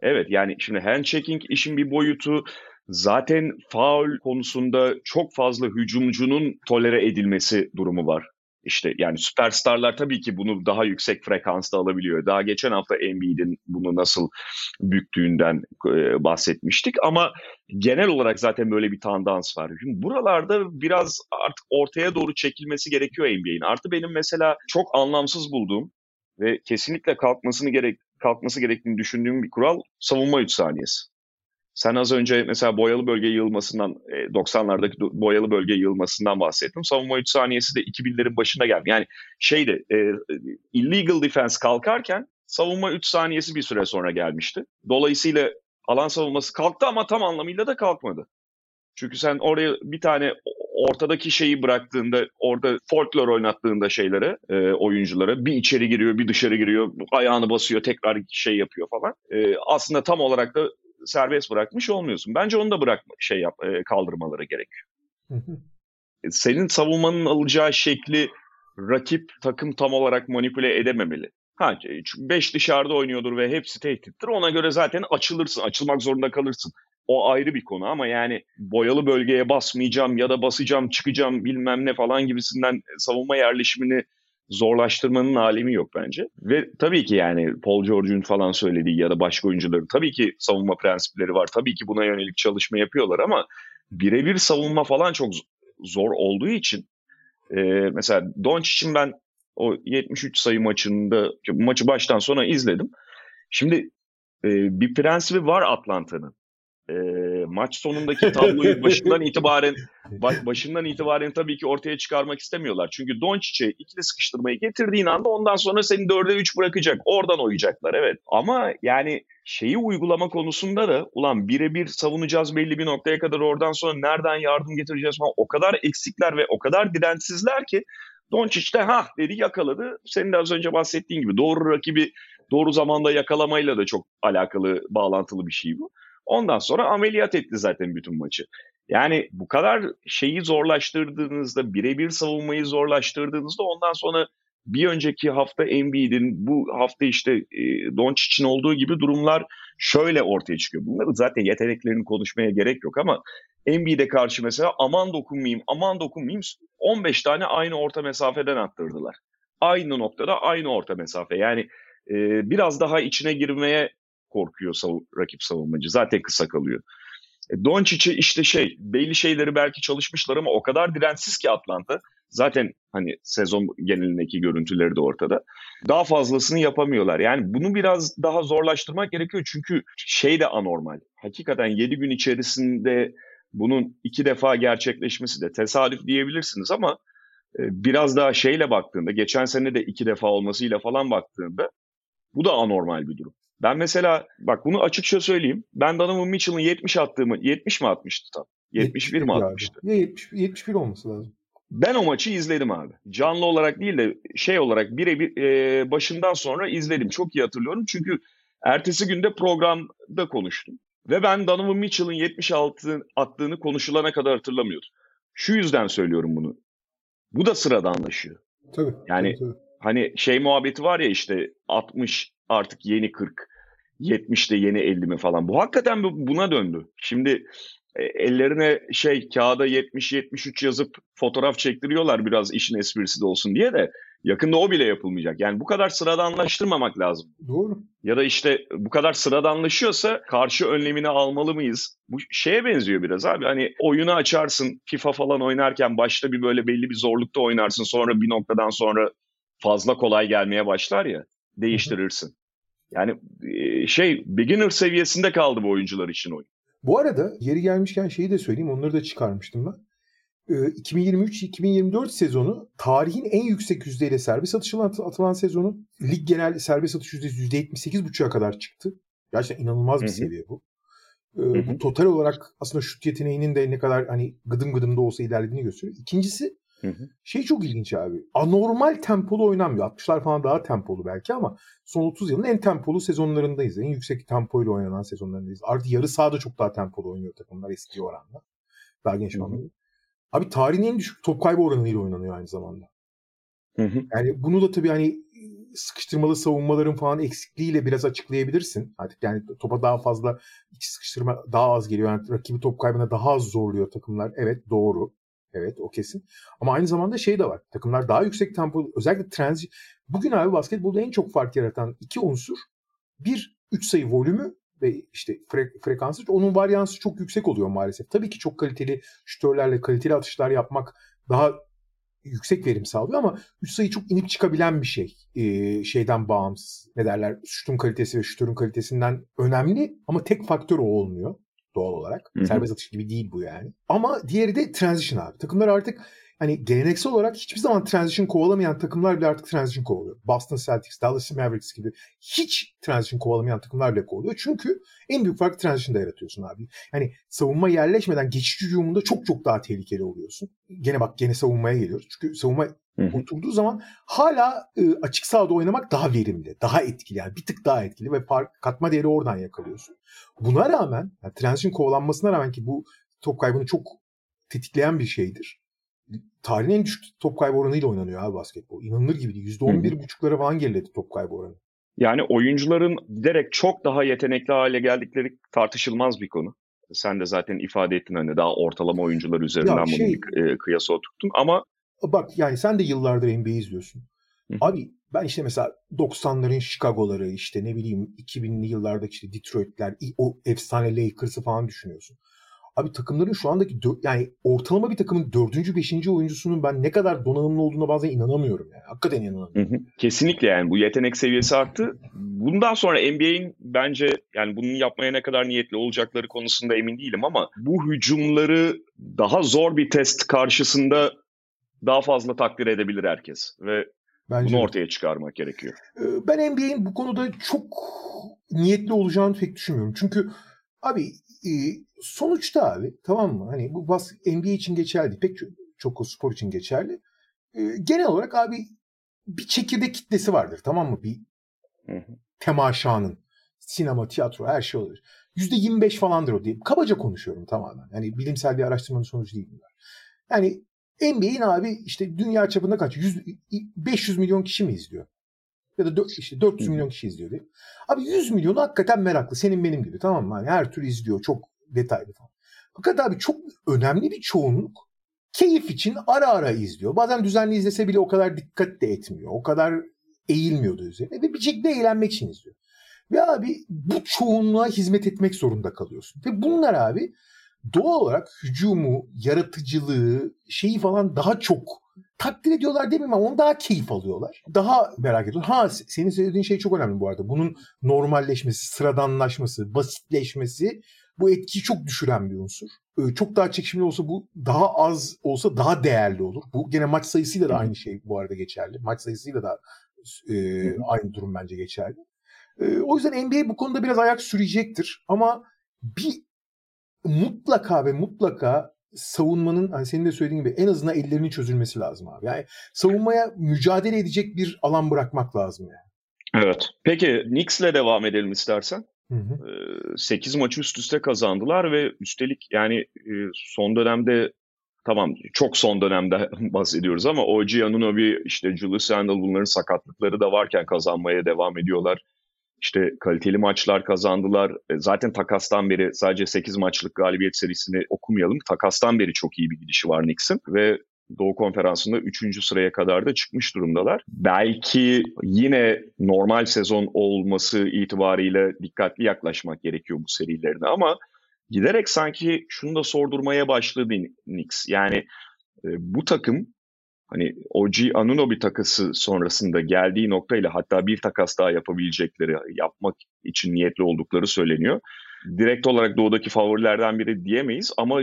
Evet yani şimdi hand checking işin bir boyutu. Zaten faul konusunda çok fazla hücumcunun tolere edilmesi durumu var. İşte yani süperstarlar tabii ki bunu daha yüksek frekansta alabiliyor. Daha geçen hafta Embiid'in bunu nasıl büktüğünden bahsetmiştik ama genel olarak zaten böyle bir tendans var. Şimdi buralarda biraz artık ortaya doğru çekilmesi gerekiyor NBA'in. Artı benim mesela çok anlamsız bulduğum ve kesinlikle kalkmasını gerek kalkması gerektiğini düşündüğüm bir kural savunma 3 saniyesi. Sen az önce mesela boyalı bölge yığılmasından, 90'lardaki e, boyalı bölge yığılmasından bahsettim. Savunma 3 saniyesi de 2000'lerin başında geldi. Yani şeydi, e, illegal defense kalkarken savunma 3 saniyesi bir süre sonra gelmişti. Dolayısıyla alan savunması kalktı ama tam anlamıyla da kalkmadı. Çünkü sen oraya bir tane ortadaki şeyi bıraktığında, orada folklor oynattığında şeylere, e, oyunculara bir içeri giriyor, bir dışarı giriyor, ayağını basıyor, tekrar şey yapıyor falan. E, aslında tam olarak da serbest bırakmış olmuyorsun. Bence onu da bırakma şey yap e, kaldırmaları gerekiyor. E, senin savunmanın alacağı şekli rakip takım tam olarak manipüle edememeli. Ha, 5 dışarıda oynuyordur ve hepsi tehdittir. Ona göre zaten açılırsın, açılmak zorunda kalırsın. O ayrı bir konu ama yani boyalı bölgeye basmayacağım ya da basacağım, çıkacağım bilmem ne falan gibisinden savunma yerleşimini zorlaştırmanın alemi yok bence. Ve tabii ki yani Paul George'un falan söylediği ya da başka oyuncuların tabii ki savunma prensipleri var. Tabii ki buna yönelik çalışma yapıyorlar ama birebir savunma falan çok zor olduğu için e, mesela Doncic'in ben o 73 sayı maçında maçı baştan sona izledim. Şimdi e, bir prensibi var Atlanta'nın e, maç sonundaki tabloyu [laughs] başından itibaren başından itibaren tabii ki ortaya çıkarmak istemiyorlar. Çünkü Doncic'e ikili sıkıştırmayı getirdiğin anda ondan sonra seni dörde üç bırakacak. Oradan oyacaklar evet. Ama yani şeyi uygulama konusunda da ulan birebir savunacağız belli bir noktaya kadar oradan sonra nereden yardım getireceğiz falan o kadar eksikler ve o kadar dirençsizler ki Doncic de ha dedi yakaladı. Senin de az önce bahsettiğin gibi doğru rakibi doğru zamanda yakalamayla da çok alakalı, bağlantılı bir şey bu. Ondan sonra ameliyat etti zaten bütün maçı. Yani bu kadar şeyi zorlaştırdığınızda, birebir savunmayı zorlaştırdığınızda ondan sonra bir önceki hafta Embiid'in bu hafta işte e, Doncic'in olduğu gibi durumlar şöyle ortaya çıkıyor. Bunları zaten yeteneklerini konuşmaya gerek yok ama Embiid'e karşı mesela aman dokunmayayım, aman dokunmayayım 15 tane aynı orta mesafeden attırdılar. Aynı noktada aynı orta mesafe. Yani e, biraz daha içine girmeye korkuyor sav- rakip savunmacı. Zaten kısa kalıyor. E, Doncic'i işte şey belli şeyleri belki çalışmışlar ama o kadar dirensiz ki Atlanta. Zaten hani sezon genelindeki görüntüleri de ortada. Daha fazlasını yapamıyorlar. Yani bunu biraz daha zorlaştırmak gerekiyor. Çünkü şey de anormal. Hakikaten 7 gün içerisinde bunun iki defa gerçekleşmesi de tesadüf diyebilirsiniz ama e, biraz daha şeyle baktığında, geçen sene de iki defa olmasıyla falan baktığında bu da anormal bir durum. Ben mesela bak bunu açıkça söyleyeyim. Ben Donovan Mitchell'ın 70 attığımı 70 mi atmıştı tam? 71 mi atmıştı? Ya 70, 71 olması lazım. Ben o maçı izledim abi. Canlı olarak değil de şey olarak birebir e, başından sonra izledim. Çok iyi hatırlıyorum. Çünkü ertesi günde programda konuştum. Ve ben Donovan Mitchell'ın 76 attığını konuşulana kadar hatırlamıyordum. Şu yüzden söylüyorum bunu. Bu da sıradanlaşıyor. Tabii. Yani tabii, tabii. hani şey muhabbeti var ya işte 60 artık yeni 40, 70 de yeni 50 mi falan. Bu hakikaten bu- buna döndü. Şimdi e, ellerine şey kağıda 70-73 yazıp fotoğraf çektiriyorlar biraz işin esprisi de olsun diye de yakında o bile yapılmayacak. Yani bu kadar sıradanlaştırmamak lazım. Doğru. Ya da işte bu kadar sıradanlaşıyorsa karşı önlemini almalı mıyız? Bu şeye benziyor biraz abi. Hani oyunu açarsın FIFA falan oynarken başta bir böyle belli bir zorlukta oynarsın. Sonra bir noktadan sonra fazla kolay gelmeye başlar ya değiştirirsin. Yani şey beginner seviyesinde kaldı bu oyuncular için oyun. Bu arada yeri gelmişken şeyi de söyleyeyim. Onları da çıkarmıştım ben. Ee, 2023-2024 sezonu tarihin en yüksek yüzdeyle serbest atışına at- atılan sezonu. Lig genel serbest atış yüzdesi %78,5'a kadar çıktı. Gerçekten inanılmaz bir seviye bu. Ee, hı. bu total olarak aslında şut yeteneğinin de ne kadar hani gıdım gıdım da olsa ilerlediğini gösteriyor. İkincisi Hı hı. şey çok ilginç abi. Anormal tempolu oynanmıyor. 60'lar falan daha tempolu belki ama son 30 yılın en tempolu sezonlarındayız. En yüksek tempoyla oynanan sezonlarındayız. Artık yarı sahada çok daha tempolu oynuyor takımlar eski oranla. Daha genç anlamda. Abi tarihin en düşük top kaybı oranıyla oynanıyor aynı zamanda. Hı hı. Yani bunu da tabii hani sıkıştırmalı savunmaların falan eksikliğiyle biraz açıklayabilirsin. Artık yani topa daha fazla iki sıkıştırma daha az geliyor. Yani rakibi top kaybına daha az zorluyor takımlar. Evet doğru. Evet o kesin. Ama aynı zamanda şey de var. Takımlar daha yüksek tempo özellikle transi bugün abi basketbolda en çok fark yaratan iki unsur bir 3 sayı volümü ve işte fre- frekansı onun varyansı çok yüksek oluyor maalesef. Tabii ki çok kaliteli şütörlerle kaliteli atışlar yapmak daha yüksek verim sağlıyor ama 3 sayı çok inip çıkabilen bir şey. Ee, şeyden bağımsız. Ne derler? Şutun kalitesi ve şütörün kalitesinden önemli ama tek faktör o olmuyor doğal olarak. Hı hı. Serbest atış gibi değil bu yani. Ama diğeri de transition abi. Takımlar artık hani geleneksel olarak hiçbir zaman transition kovalamayan takımlar bile artık transition kovalıyor. Boston Celtics, Dallas Mavericks gibi hiç transition kovalamayan takımlar bile kovalıyor. Çünkü en büyük farkı transition'da yaratıyorsun abi. Yani savunma yerleşmeden geçiş hücumunda çok çok daha tehlikeli oluyorsun. Gene bak gene savunmaya geliyoruz. Çünkü savunma Hı hı. oturduğu zaman hala e, açık sahada oynamak daha verimli, daha etkili yani bir tık daha etkili ve fark, katma değeri oradan yakalıyorsun. Buna rağmen yani transition kovalanmasına rağmen ki bu top kaybını çok tetikleyen bir şeydir. Tarihin en düşük top kaybı oranıyla oynanıyor abi basketbol. İnanılır gibi değil. %11,5'lara falan geriledi top kaybı oranı. Yani oyuncuların giderek çok daha yetenekli hale geldikleri tartışılmaz bir konu. Sen de zaten ifade ettin hani daha ortalama oyuncular üzerinden Ya bunu şey- bir e, kıyasa oturttun. Ama Bak yani sen de yıllardır NBA izliyorsun. Hı. Abi ben işte mesela 90'ların Chicago'ları işte ne bileyim 2000'li yıllardaki işte Detroit'ler o efsane Lakers'ı falan düşünüyorsun. Abi takımların şu andaki yani ortalama bir takımın dördüncü, beşinci oyuncusunun ben ne kadar donanımlı olduğuna bazen inanamıyorum yani. Hakikaten inanamıyorum. Hı hı. Kesinlikle yani bu yetenek seviyesi arttı. Bundan sonra NBA'in bence yani bunu yapmaya ne kadar niyetli olacakları konusunda emin değilim ama bu hücumları daha zor bir test karşısında daha fazla takdir edebilir herkes ve Bence bunu ortaya çıkarmak gerekiyor. Ee, Ben NBA'in bu konuda çok niyetli olacağını pek düşünmüyorum. Çünkü abi e, sonuçta abi tamam mı? Hani bu bas NBA için geçerli. Pek çok, spor için geçerli. Ee, Genel olarak abi bir çekirdek kitlesi vardır tamam mı? Bir Hı hı. temaşanın. Sinema, tiyatro her şey olabilir. %25 falandır o diye. Kabaca konuşuyorum tamamen. Yani bilimsel bir araştırmanın sonucu değil bunlar. Yani NBA'in abi işte dünya çapında kaç? 100, 500 milyon kişi mi izliyor? Ya da dö- işte 400 milyon kişi izliyor diye. Abi 100 milyonu hakikaten meraklı. Senin benim gibi tamam mı? Yani her tür izliyor. Çok detaylı falan. Fakat abi çok önemli bir çoğunluk keyif için ara ara izliyor. Bazen düzenli izlese bile o kadar dikkat de etmiyor. O kadar eğilmiyordu üzerine ve bir şekilde eğlenmek için izliyor. Ve abi bu çoğunluğa hizmet etmek zorunda kalıyorsun. Ve bunlar abi doğal olarak hücumu, yaratıcılığı, şeyi falan daha çok takdir ediyorlar demeyeyim ama onu daha keyif alıyorlar. Daha merak ediyorlar. Ha senin söylediğin şey çok önemli bu arada. Bunun normalleşmesi, sıradanlaşması, basitleşmesi bu etkiyi çok düşüren bir unsur. Çok daha çekişmeli olsa bu daha az olsa daha değerli olur. Bu gene maç sayısıyla da aynı şey bu arada geçerli. Maç sayısıyla da e, aynı durum bence geçerli. E, o yüzden NBA bu konuda biraz ayak sürecektir. Ama bir mutlaka ve mutlaka savunmanın hani senin de söylediğin gibi en azından ellerinin çözülmesi lazım abi. Yani savunmaya mücadele edecek bir alan bırakmak lazım yani. Evet. Peki Knicks'le devam edelim istersen. Hı hı. 8 maçı üst üste kazandılar ve üstelik yani son dönemde tamam çok son dönemde [laughs] bahsediyoruz ama OG Anunoby işte Julius Randle bunların sakatlıkları da varken kazanmaya devam ediyorlar. İşte kaliteli maçlar kazandılar. E, zaten takastan beri sadece 8 maçlık galibiyet serisini okumayalım. Takastan beri çok iyi bir gidişi var Knicks'in ve Doğu Konferansı'nda 3. sıraya kadar da çıkmış durumdalar. Belki yine normal sezon olması itibariyle dikkatli yaklaşmak gerekiyor bu serilerine ama giderek sanki şunu da sordurmaya başladı Knicks. Yani e, bu takım hani OG Anunoby takası sonrasında geldiği noktayla hatta bir takas daha yapabilecekleri, yapmak için niyetli oldukları söyleniyor. Direkt olarak doğudaki favorilerden biri diyemeyiz ama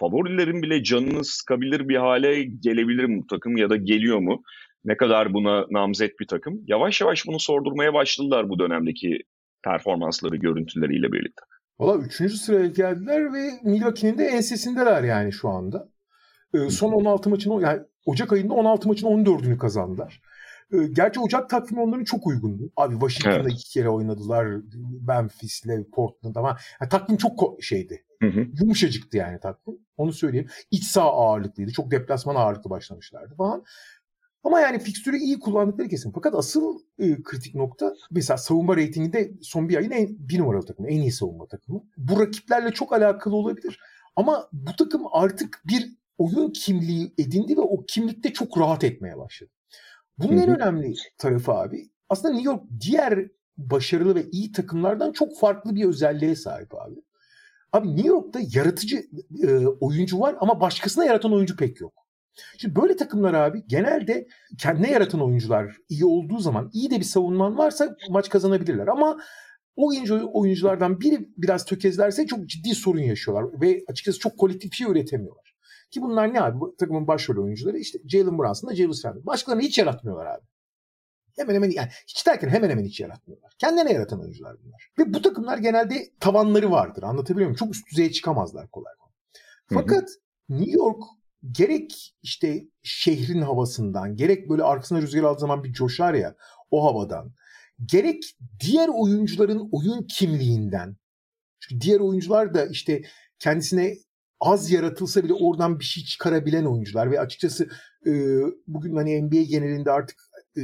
favorilerin bile canını sıkabilir bir hale gelebilir mi bu takım ya da geliyor mu? Ne kadar buna namzet bir takım? Yavaş yavaş bunu sordurmaya başladılar bu dönemdeki performansları, görüntüleriyle birlikte. Valla 3. sıraya geldiler ve Milwaukee'nin de ensesindeler yani şu anda. Ee, son 16 maçın, yani Ocak ayında 16 maçın 14'ünü kazandılar. Ee, gerçi Ocak takvimi onların çok uygundu. Abi Washington'da evet. iki kere oynadılar. Memphis'le Portland ama yani takvim çok şeydi. Hı hı. Yumuşacıktı yani takvim. Onu söyleyeyim. İç saha ağırlıklıydı. Çok deplasman ağırlıklı başlamışlardı falan. Ama yani fikstürü iyi kullandıkları kesin. Fakat asıl e, kritik nokta mesela savunma reytinginde son bir ayın en, bir numaralı takımı. En iyi savunma takımı. Bu rakiplerle çok alakalı olabilir. Ama bu takım artık bir oyun kimliği edindi ve o kimlikte çok rahat etmeye başladı. Bunun en önemli tarafı abi aslında New York diğer başarılı ve iyi takımlardan çok farklı bir özelliğe sahip abi. Abi New York'ta yaratıcı e, oyuncu var ama başkasına yaratan oyuncu pek yok. Şimdi böyle takımlar abi genelde kendine yaratan oyuncular iyi olduğu zaman iyi de bir savunman varsa maç kazanabilirler. Ama o oyuncu, oyunculardan biri biraz tökezlerse çok ciddi sorun yaşıyorlar ve açıkçası çok kolektif şey üretemiyorlar. Ki bunlar ne abi? Bu takımın başrol oyuncuları işte Jalen Brunson'la Julius Randle. Başkalarını hiç yaratmıyorlar abi. Hemen hemen yani hiç derken hemen hemen hiç yaratmıyorlar. Kendine yaratan oyuncular bunlar. Ve bu takımlar genelde tavanları vardır. Anlatabiliyor muyum? Çok üst düzeye çıkamazlar kolay kolay. Fakat hı hı. New York gerek işte şehrin havasından, gerek böyle arkasına rüzgar aldığı zaman bir coşar ya o havadan, gerek diğer oyuncuların oyun kimliğinden. Çünkü diğer oyuncular da işte kendisine az yaratılsa bile oradan bir şey çıkarabilen oyuncular ve açıkçası e, bugün hani NBA genelinde artık e,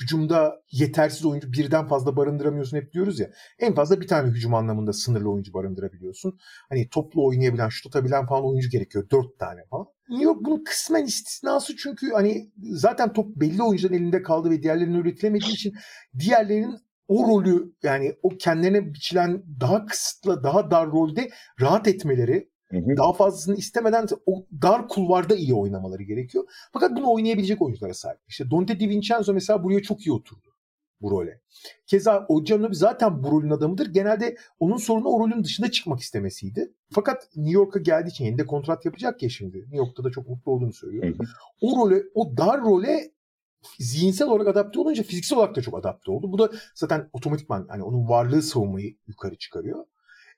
hücumda yetersiz oyuncu birden fazla barındıramıyorsun hep diyoruz ya. En fazla bir tane hücum anlamında sınırlı oyuncu barındırabiliyorsun. Hani toplu oynayabilen, şut atabilen falan oyuncu gerekiyor. Dört tane falan. New York bunun kısmen istisnası çünkü hani zaten top belli oyuncuların elinde kaldı ve diğerlerinin üretilemediği için diğerlerinin o rolü yani o kendilerine biçilen daha kısıtlı, daha dar rolde rahat etmeleri Hı hı. Daha fazlasını istemeden o dar kulvarda iyi oynamaları gerekiyor. Fakat bunu oynayabilecek oyunculara sahip. İşte Dante DiVincenzo mesela buraya çok iyi oturdu bu role. Keza Ojanobi zaten bu rolün adamıdır. Genelde onun sorunu o rolün dışında çıkmak istemesiydi. Fakat New York'a geldiği için yenide kontrat yapacak ya şimdi. New York'ta da çok mutlu olduğunu söylüyor. Hı hı. O role, o dar role zihinsel olarak adapte olunca fiziksel olarak da çok adapte oldu. Bu da zaten otomatikman hani onun varlığı savunmayı yukarı çıkarıyor.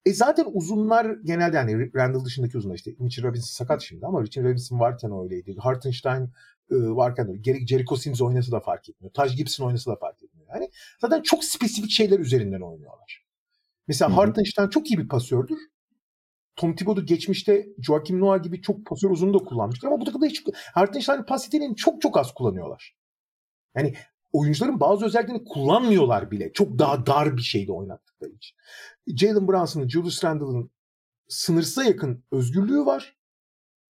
E zaten uzunlar genelde yani Randall dışındaki uzunlar işte Mitchell Robinson sakat şimdi ama Richard Robinson varken öyleydi. Hartenstein e, varken öyle. Gerek Jericho Sims oynasa da fark etmiyor. Taj Gibson oynasa da fark etmiyor. Yani zaten çok spesifik şeyler üzerinden oynuyorlar. Mesela Hı-hı. Hartenstein çok iyi bir pasördür. Tom Thibodeau geçmişte Joakim Noah gibi çok pasör uzunu da kullanmıştır ama bu takımda hiç Hartenstein'in pas yeteneğini çok çok az kullanıyorlar. Yani oyuncuların bazı özelliklerini kullanmıyorlar bile. Çok daha dar bir şeyde oynattıkları için. Jalen Brunson'ın, Julius Randle'ın sınırsıza yakın özgürlüğü var.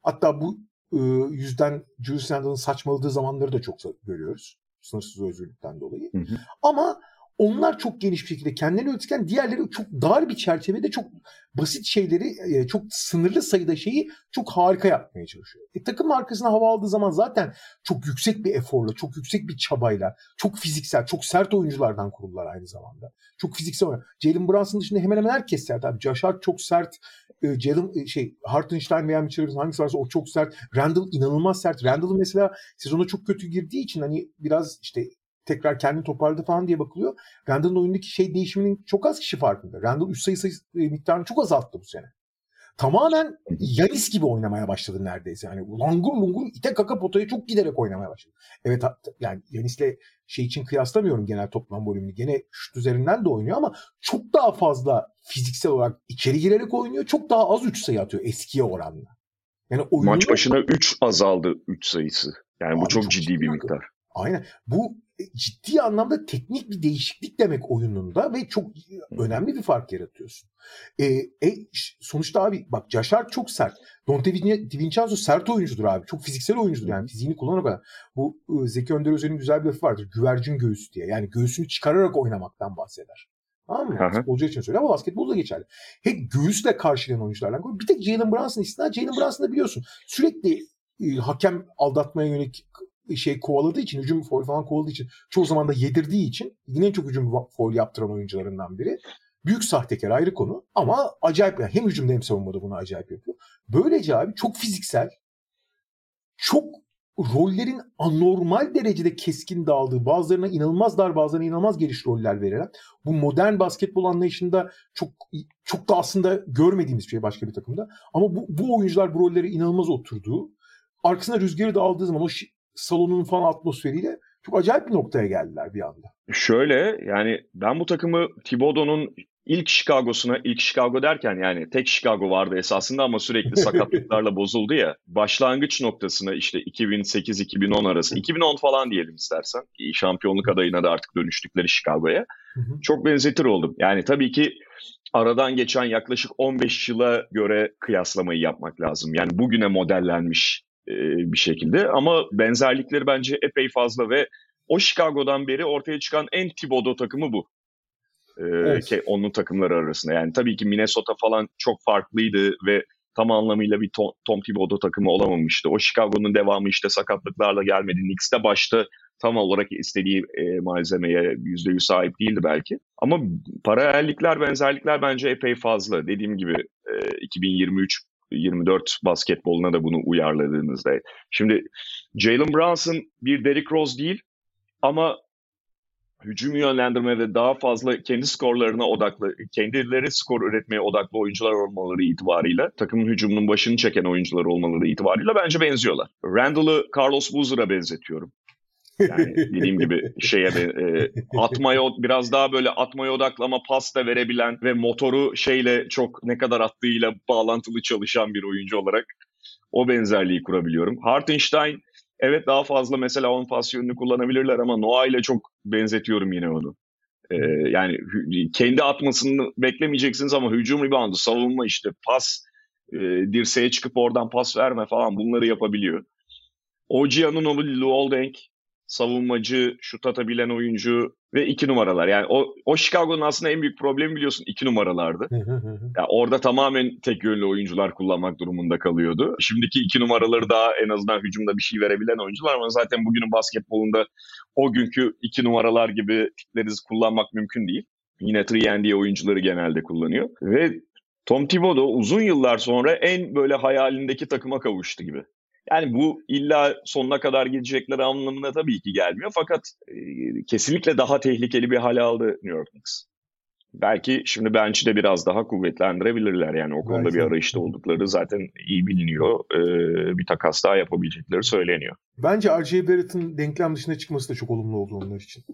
Hatta bu e, yüzden Julius Randle'ın saçmaladığı zamanları da çok görüyoruz. sınırsız özgürlükten dolayı. Hı hı. Ama onlar çok geniş bir şekilde kendilerini üretken diğerleri çok dar bir çerçevede çok basit şeyleri e, çok sınırlı sayıda şeyi çok harika yapmaya çalışıyor. E, takım arkasına hava aldığı zaman zaten çok yüksek bir eforla, çok yüksek bir çabayla, çok fiziksel, çok sert oyunculardan kuruldular aynı zamanda. Çok fiziksel oyuncular. Jalen Brunson dışında hemen hemen herkes sert abi. Josh Hart çok sert. E, Jalen e, şey Hartenstein veya Mitchell hangisi varsa o çok sert. Randall inanılmaz sert. Randall mesela sezona çok kötü girdiği için hani biraz işte tekrar kendini toparladı falan diye bakılıyor. Randall'ın oyundaki şey değişiminin çok az kişi farkında. Randall üst sayı, sayı e, miktarını çok azalttı bu sene. Tamamen Yanis gibi oynamaya başladı neredeyse. Yani langur lungur ite kaka potaya çok giderek oynamaya başladı. Evet yani Yanis'le şey için kıyaslamıyorum genel toplam volümünü. Gene şut üzerinden de oynuyor ama çok daha fazla fiziksel olarak içeri girerek oynuyor. Çok daha az 3 sayı atıyor eskiye oranla. Yani oyunu... Maç başına 3 azaldı 3 sayısı. Yani bu çok, çok ciddi bir miktar. Aynen. Bu ciddi anlamda teknik bir değişiklik demek oyununda ve çok önemli bir fark yaratıyorsun. E, e, sonuçta abi bak Caşar çok sert. Dante Divincenzo sert oyuncudur abi. Çok fiziksel oyuncudur yani fiziğini kullanarak. Kadar. Bu e, Zeki Önder Özel'in güzel bir lafı vardır. Güvercin göğüs diye. Yani göğsünü çıkararak oynamaktan bahseder. Tamam mı? Futbolcu için söylüyor ama basketbolda geçerli. Hep göğüsle karşılayan oyunculardan. Bir tek Jalen Brunson istisna. Jalen Brunson'da biliyorsun sürekli e, hakem aldatmaya yönelik şey kovaladığı için, hücum foul falan kovaladığı için çoğu zaman da yedirdiği için yine en çok hücum foul yaptıran oyuncularından biri. Büyük sahtekar ayrı konu ama acayip yani hem hücumda hem savunmada bunu acayip yapıyor. Böylece abi çok fiziksel, çok rollerin anormal derecede keskin dağıldığı, bazılarına inanılmaz dar, bazılarına inanılmaz geniş roller verilen, bu modern basketbol anlayışında çok çok da aslında görmediğimiz bir şey başka bir takımda. Ama bu, bu oyuncular bu rollere inanılmaz oturduğu, arkasına rüzgarı da aldığı zaman o salonun falan atmosferiyle çok acayip bir noktaya geldiler bir anda. Şöyle yani ben bu takımı Thibodeau'nun ilk Chicago'suna, ilk Chicago derken yani tek Chicago vardı esasında ama sürekli sakatlıklarla [laughs] bozuldu ya. Başlangıç noktasına işte 2008-2010 arası, 2010 falan diyelim istersen. Şampiyonluk adayına da artık dönüştükleri Chicago'ya. Çok benzetir oldum. Yani tabii ki aradan geçen yaklaşık 15 yıla göre kıyaslamayı yapmak lazım. Yani bugüne modellenmiş e, bir şekilde ama benzerlikleri bence epey fazla ve o Chicago'dan beri ortaya çıkan en Thibodeau takımı bu. Ee, evet. Ki onun takımları arasında. Yani tabii ki Minnesota falan çok farklıydı ve tam anlamıyla bir Tom, Tom Thibodeau takımı olamamıştı. O Chicago'nun devamı işte sakatlıklarla gelmedi. Knicks de başta tam olarak istediği e, malzemeye %100 sahip değildi belki. Ama paralellikler, benzerlikler bence epey fazla. Dediğim gibi e, 2023 24 basketboluna da bunu uyarladığınızda. Şimdi Jalen Brunson bir Derrick Rose değil ama hücum yönlendirme ve daha fazla kendi skorlarına odaklı, kendileri skor üretmeye odaklı oyuncular olmaları itibariyle, takımın hücumunun başını çeken oyuncular olmaları itibariyle bence benziyorlar. Randall'ı Carlos Boozer'a benzetiyorum. Yani dediğim gibi [laughs] şeye e, atmaya biraz daha böyle atmaya odaklama pas da verebilen ve motoru şeyle çok ne kadar attığıyla bağlantılı çalışan bir oyuncu olarak o benzerliği kurabiliyorum. Hartenstein evet daha fazla mesela on pas yönünü kullanabilirler ama Noah ile çok benzetiyorum yine onu. Ee, yani kendi atmasını beklemeyeceksiniz ama hücum reboundu, savunma işte pas, e, dirseğe çıkıp oradan pas verme falan bunları yapabiliyor. OG Anunoby, Luol Deng savunmacı, şut atabilen oyuncu ve iki numaralar. Yani o, o Chicago'nun aslında en büyük problemi biliyorsun iki numaralardı. yani orada tamamen tek yönlü oyuncular kullanmak durumunda kalıyordu. Şimdiki iki numaraları daha en azından hücumda bir şey verebilen oyuncular ama zaten bugünün basketbolunda o günkü iki numaralar gibi tipleri kullanmak mümkün değil. Yine 3 oyuncuları genelde kullanıyor. Ve Tom Thibodeau uzun yıllar sonra en böyle hayalindeki takıma kavuştu gibi. Yani bu illa sonuna kadar gidecekleri anlamına tabii ki gelmiyor. Fakat e, kesinlikle daha tehlikeli bir hale aldı New York Knicks. Belki şimdi bench'i de biraz daha kuvvetlendirebilirler. Yani o konuda Belki. bir arayışta oldukları zaten iyi biliniyor. Ee, bir takas daha yapabilecekleri söyleniyor. Bence R.J. Barrett'ın denklem dışına çıkması da çok olumlu oldu onlar için.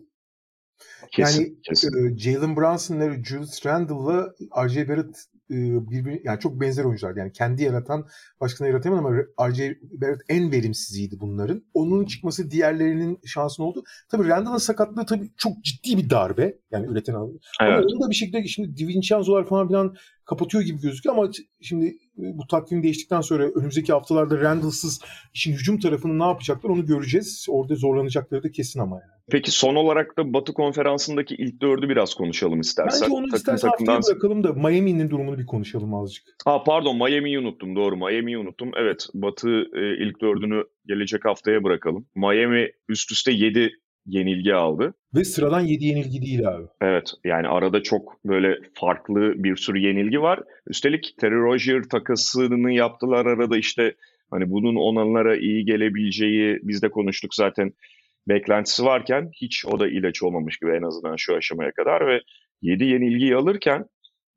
Kesin, yani kesin. E, Jalen Brunson'la Julius Randle'la R.J. Barrett birbiri yani çok benzer oyuncular. Yani kendi yaratan başkasına yaratamıyor ama R.J. Barrett en verimsiziydi bunların. Onun çıkması diğerlerinin şansın oldu. Tabii Randall'ın sakatlığı tabii çok ciddi bir darbe. Yani üreten. Evet. Ama onu da bir şekilde şimdi DiVincenzo'lar falan filan kapatıyor gibi gözüküyor ama şimdi bu takvim değiştikten sonra önümüzdeki haftalarda Randall'sız işin hücum tarafını ne yapacaklar onu göreceğiz. Orada zorlanacakları da kesin ama yani. Peki son olarak da Batı konferansındaki ilk dördü biraz konuşalım istersen. Bence onu takım istersen takımdan... haftaya bırakalım da Miami'nin durumunu bir konuşalım azıcık. Ha pardon Miami'yi unuttum doğru Miami'yi unuttum. Evet Batı e, ilk dördünü gelecek haftaya bırakalım. Miami üst üste 7 yenilgi aldı. Ve sıradan 7 yenilgi değil abi. Evet yani arada çok böyle farklı bir sürü yenilgi var. Üstelik Terry Rozier takasını yaptılar arada işte hani bunun onlara iyi gelebileceği biz de konuştuk zaten beklentisi varken hiç o da ilaç olmamış gibi en azından şu aşamaya kadar ve 7 yenilgiyi alırken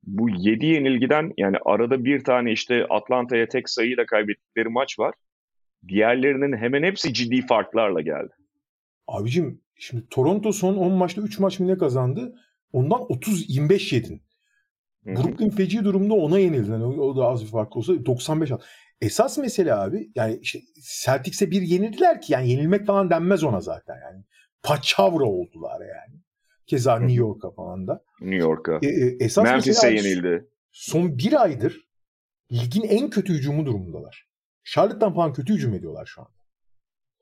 bu 7 yenilgiden yani arada bir tane işte Atlanta'ya tek sayıyla kaybettikleri maç var. Diğerlerinin hemen hepsi ciddi farklarla geldi. Abicim şimdi Toronto son 10 maçta 3 maç mı ne kazandı? Ondan 30-25 yedin. Brooklyn feci durumda ona yenildi. Yani o da az bir fark olsa 95 al. Esas mesele abi yani işte Celtics'e bir yenildiler ki yani yenilmek falan denmez ona zaten yani. Paçavra oldular yani. Keza New York'a falan da. New York'a. E, e, esas Memphis'e yenildi. Son bir aydır ligin en kötü hücumu durumundalar. Charlotte'dan falan kötü hücum ediyorlar şu anda.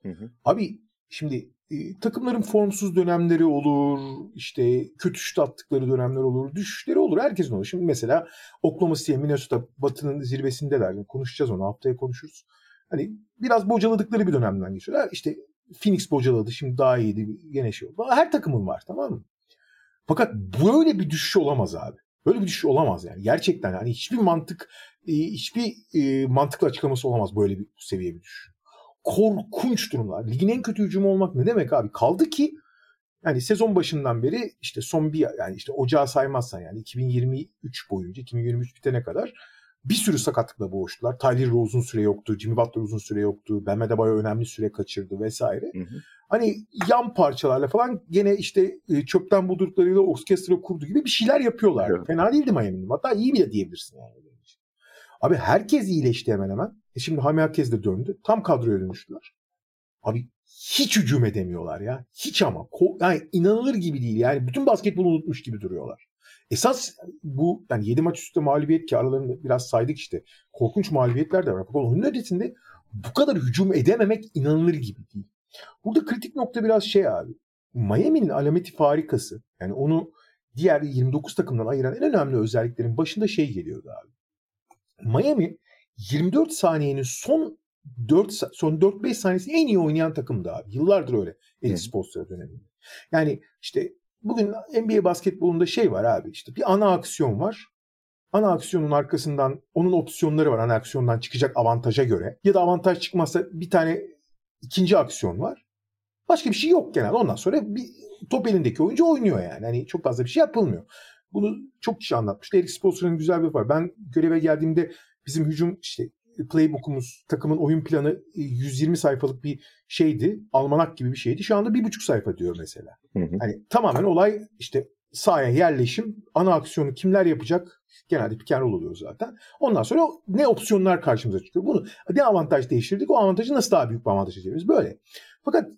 Hı hı. Abi şimdi e, takımların formsuz dönemleri olur, işte kötü şut attıkları dönemler olur, düşüşleri olur. Herkesin olur. Şimdi mesela Oklahoma City, Minnesota Batı'nın zirvesindeler. Konuşacağız onu. Haftaya konuşuruz. Hani biraz bocaladıkları bir dönemden geçiyorlar. İşte Phoenix bocaladı. Şimdi daha iyiydi. Yine şey oldu. Her takımın var tamam mı? Fakat böyle bir düşüş olamaz abi. Böyle bir düşüş olamaz yani. Gerçekten hani hiçbir mantık e, hiçbir e, mantıklı açıklaması olamaz böyle bir seviye bir düşüş korkunç durumlar. Ligin en kötü hücumu olmak ne demek abi? Kaldı ki yani sezon başından beri işte son bir yani işte ocağı saymazsan yani 2023 boyunca 2023 bitene kadar bir sürü sakatlıkla boğuştular. Tyler uzun süre yoktu. Jimmy Butler uzun süre yoktu. Bam Adebayo önemli süre kaçırdı vesaire. Hı hı. Hani yan parçalarla falan gene işte e, çöpten bulduklarıyla orkestra kurdu gibi bir şeyler yapıyorlar. Evet. Fena değildi Miami'nin. Hatta iyi bile diyebilirsin yani. Abi herkes iyileşti hemen hemen. E şimdi Hami Akez de döndü. Tam kadroya dönüştüler. Abi hiç hücum edemiyorlar ya. Hiç ama. Yani inanılır gibi değil. Yani bütün basketbolu unutmuş gibi duruyorlar. Esas bu yani 7 maç üstte mağlubiyet ki aralarında biraz saydık işte. Korkunç mağlubiyetler de var. Fakat onun ötesinde bu kadar hücum edememek inanılır gibi değil. Burada kritik nokta biraz şey abi. Miami'nin alameti farikası. Yani onu diğer 29 takımdan ayıran en önemli özelliklerin başında şey geliyordu abi. Miami 24 saniyenin son 4 son 4-5 saniyesini en iyi oynayan takımdı abi. Yıllardır öyle Elite Sports'ta döneminde. Yani işte bugün NBA basketbolunda şey var abi işte bir ana aksiyon var. Ana aksiyonun arkasından onun opsiyonları var ana aksiyondan çıkacak avantaja göre. Ya da avantaj çıkmazsa bir tane ikinci aksiyon var. Başka bir şey yok genelde. Ondan sonra bir top elindeki oyuncu oynuyor yani. Hani çok fazla bir şey yapılmıyor. Bunu çok kişi anlatmıştı. Eric Spoelstra'nın güzel bir var. Ben göreve geldiğimde bizim hücum işte playbook'umuz, takımın oyun planı 120 sayfalık bir şeydi. Almanak gibi bir şeydi. Şu anda bir buçuk sayfa diyor mesela. Hı hı. Hani tamamen olay işte sahaya yerleşim, ana aksiyonu kimler yapacak? Genelde pick and oluyor zaten. Ondan sonra ne opsiyonlar karşımıza çıkıyor. Bunu bir avantaj değiştirdik. O avantajı nasıl daha büyük bir avantaj çeviririz? Böyle. Fakat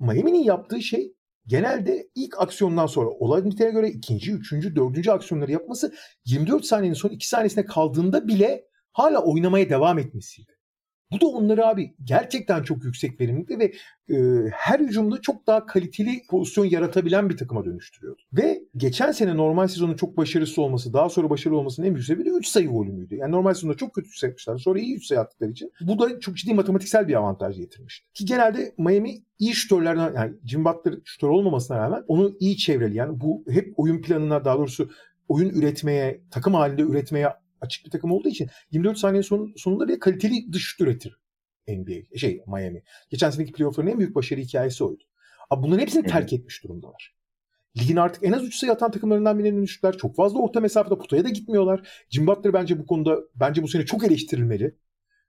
Miami'nin yaptığı şey genelde ilk aksiyondan sonra olay niteliğine göre ikinci, üçüncü, dördüncü aksiyonları yapması 24 saniyenin son 2 saniyesine kaldığında bile hala oynamaya devam etmesiydi. Bu da onları abi gerçekten çok yüksek verimlilikte ve e, her hücumda çok daha kaliteli pozisyon yaratabilen bir takıma dönüştürüyordu. Ve geçen sene normal sezonun çok başarısız olması, daha sonra başarılı olmasının en büyük sebebi de 3 sayı volümüydü. Yani normal sezonda çok kötü yapmışlar. Sonra iyi 3 sayı attıkları için. Bu da çok ciddi matematiksel bir avantaj getirmişti. Ki genelde Miami iyi şutörlerden yani Jim Butler şutör olmamasına rağmen onu iyi çevreli. Yani bu hep oyun planına daha doğrusu oyun üretmeye, takım halinde üretmeye açık bir takım olduğu için 24 saniye son, sonunda bir kaliteli dış şut üretir NBA, şey Miami. Geçen seneki playoff'ların en büyük başarı hikayesi oydu. Abi bunların hepsini terk etmiş durumdalar. Ligin artık en az 3 sayı atan takımlarından birine dönüştüler. Çok fazla orta mesafede potaya da gitmiyorlar. Jim Butler bence bu konuda bence bu sene çok eleştirilmeli.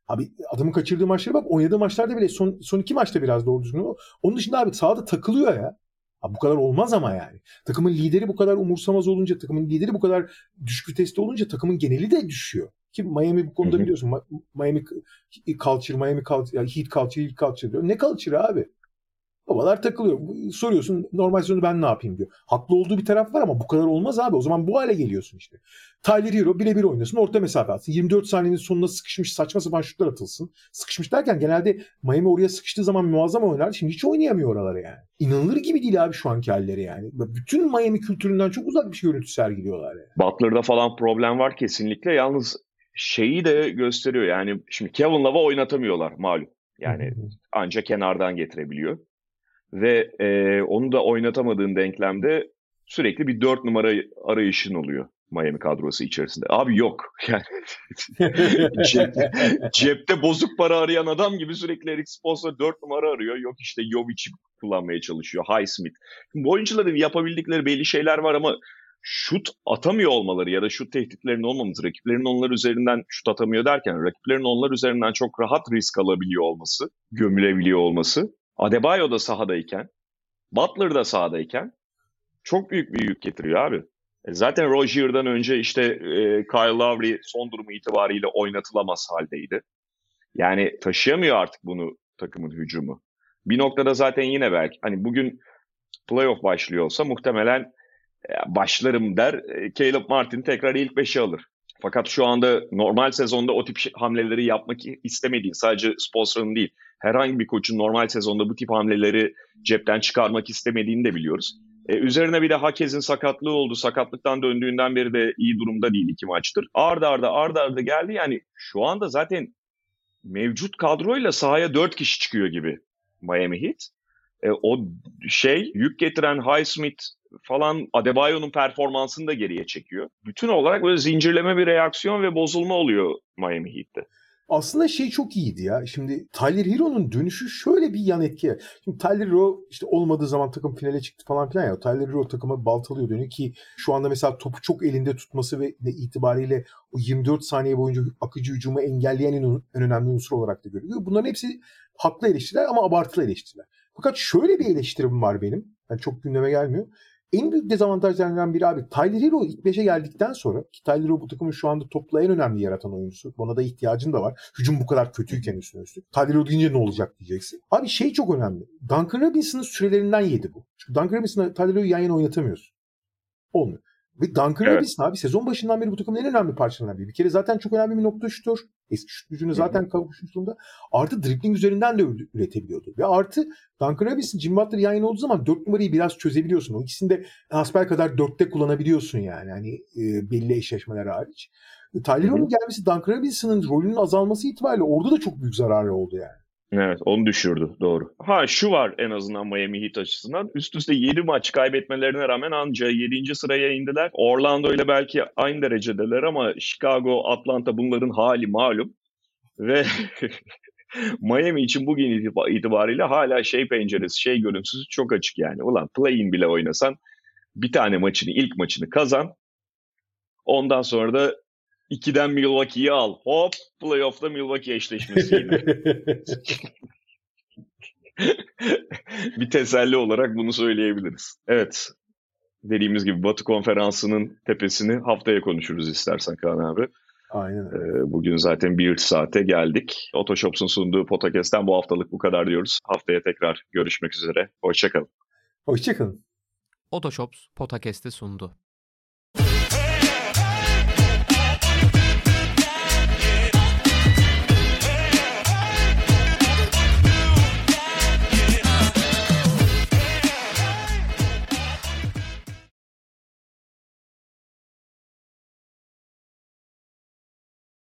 Abi adamın kaçırdığı maçlara bak. Oynadığı maçlarda bile son, son iki maçta biraz doğru düzgün. Onun dışında abi sahada takılıyor ya. Abi bu kadar olmaz ama yani. Takımın lideri bu kadar umursamaz olunca, takımın lideri bu kadar düşük viteste olunca takımın geneli de düşüyor. Ki Miami bu konuda biliyorsun. Miami culture, Miami culture, Heat culture, Heat culture diyor. Ne culture abi? Babalar takılıyor. Soruyorsun normal sezonu ben ne yapayım diyor. Haklı olduğu bir taraf var ama bu kadar olmaz abi. O zaman bu hale geliyorsun işte. Tyler Hero birebir oynasın orta mesafe atsın. 24 saniyenin sonuna sıkışmış saçma sapan şutlar atılsın. Sıkışmış derken genelde Miami oraya sıkıştığı zaman muazzam oynar. Şimdi hiç oynayamıyor oraları yani. İnanılır gibi değil abi şu anki halleri yani. Bütün Miami kültüründen çok uzak bir şey görüntü sergiliyorlar yani. Butler'da falan problem var kesinlikle. Yalnız şeyi de gösteriyor yani şimdi Kevin Love'a oynatamıyorlar malum. Yani ancak kenardan getirebiliyor. Ve e, onu da oynatamadığın denklemde sürekli bir dört numara arayışın oluyor Miami kadrosu içerisinde. Abi yok. [laughs] Yani [laughs] cep, cepte bozuk para arayan adam gibi sürekli Eric Spoelstra dört numara arıyor. Yok işte Jovic'i kullanmaya çalışıyor. Highsmith. Bu oyuncuların yapabildikleri belli şeyler var ama şut atamıyor olmaları ya da şut tehditlerinin olmaması, rakiplerin onlar üzerinden şut atamıyor derken rakiplerin onlar üzerinden çok rahat risk alabiliyor olması, gömülebiliyor olması Adebayo da sahadayken, Butler da sahadayken çok büyük bir yük getiriyor abi. E zaten Rozier'dan önce işte e, Kyle Lowry son durumu itibariyle oynatılamaz haldeydi. Yani taşıyamıyor artık bunu takımın hücumu. Bir noktada zaten yine belki hani bugün playoff başlıyor olsa muhtemelen e, başlarım der. E, Caleb Martin tekrar ilk beşe alır. Fakat şu anda normal sezonda o tip hamleleri yapmak istemediği sadece Spolstra'nın değil herhangi bir koçun normal sezonda bu tip hamleleri cepten çıkarmak istemediğini de biliyoruz. Ee, üzerine bir de Hakez'in sakatlığı oldu. Sakatlıktan döndüğünden beri de iyi durumda değil iki maçtır. Arda arda arda arda geldi. Yani şu anda zaten mevcut kadroyla sahaya dört kişi çıkıyor gibi Miami Heat. E, o şey yük getiren Highsmith falan Adebayo'nun performansını da geriye çekiyor. Bütün olarak böyle zincirleme bir reaksiyon ve bozulma oluyor Miami Heat'te. Aslında şey çok iyiydi ya. Şimdi Tyler Hero'nun dönüşü şöyle bir yan etki. Şimdi Tyler Hero işte olmadığı zaman takım finale çıktı falan filan ya. Tyler Hero takımı baltalıyor dönüyor ki şu anda mesela topu çok elinde tutması ve itibariyle o 24 saniye boyunca akıcı hücumu engelleyen en önemli unsur olarak da görülüyor. Bunların hepsi haklı eleştiriler ama abartılı eleştiriler. Fakat şöyle bir eleştirim var benim. Yani çok gündeme gelmiyor. En büyük dezavantajlarından biri abi Tyler Hero ilk 5'e geldikten sonra ki Tyler Hero bu takımın şu anda topla en önemli yaratan oyuncusu. Buna da ihtiyacın da var. Hücum bu kadar kötüyken üstüne üstlük. Tyler Hero deyince ne olacak diyeceksin. Abi şey çok önemli. Duncan Robinson'ın sürelerinden yedi bu. Çünkü Duncan Robinson'la Tyler Hero'yu yan yana oynatamıyorsun. Olmuyor. Ve Duncan evet. Robinson abi sezon başından beri bu takımın en önemli parçalarından biri. Bir kere zaten çok önemli bir nokta şutör. Eski şut gücünü zaten kavuşmuş durumda. Artı dribbling üzerinden de üretebiliyordu. Ve artı Duncan Robinson, Jim Butler yan yana olduğu zaman dört numarayı biraz çözebiliyorsun. O ikisini de hasbel kadar dörtte kullanabiliyorsun yani. Hani e, belli eşleşmeler hariç. Tyler Hero'nun gelmesi Duncan Robinson'ın rolünün azalması itibariyle orada da çok büyük zararı oldu yani. Evet onu düşürdü doğru. Ha şu var en azından Miami Heat açısından. Üst üste 7 maç kaybetmelerine rağmen anca 7. sıraya indiler. Orlando ile belki aynı derecedeler ama Chicago, Atlanta bunların hali malum. Ve [laughs] Miami için bugün itibariyle hala şey penceresi, şey görüntüsü çok açık yani. Ulan play-in bile oynasan bir tane maçını, ilk maçını kazan. Ondan sonra da 2'den Milwaukee'yi al. Hop playoff'ta Milwaukee eşleşmesi yine. [laughs] bir teselli olarak bunu söyleyebiliriz. Evet. Dediğimiz gibi Batı Konferansı'nın tepesini haftaya konuşuruz istersen Kaan abi. Aynen ee, Bugün zaten bir saate geldik. Otoshops'un sunduğu podcast'ten bu haftalık bu kadar diyoruz. Haftaya tekrar görüşmek üzere. Hoşçakalın. Hoşçakalın. Otoshops podcast'i sundu.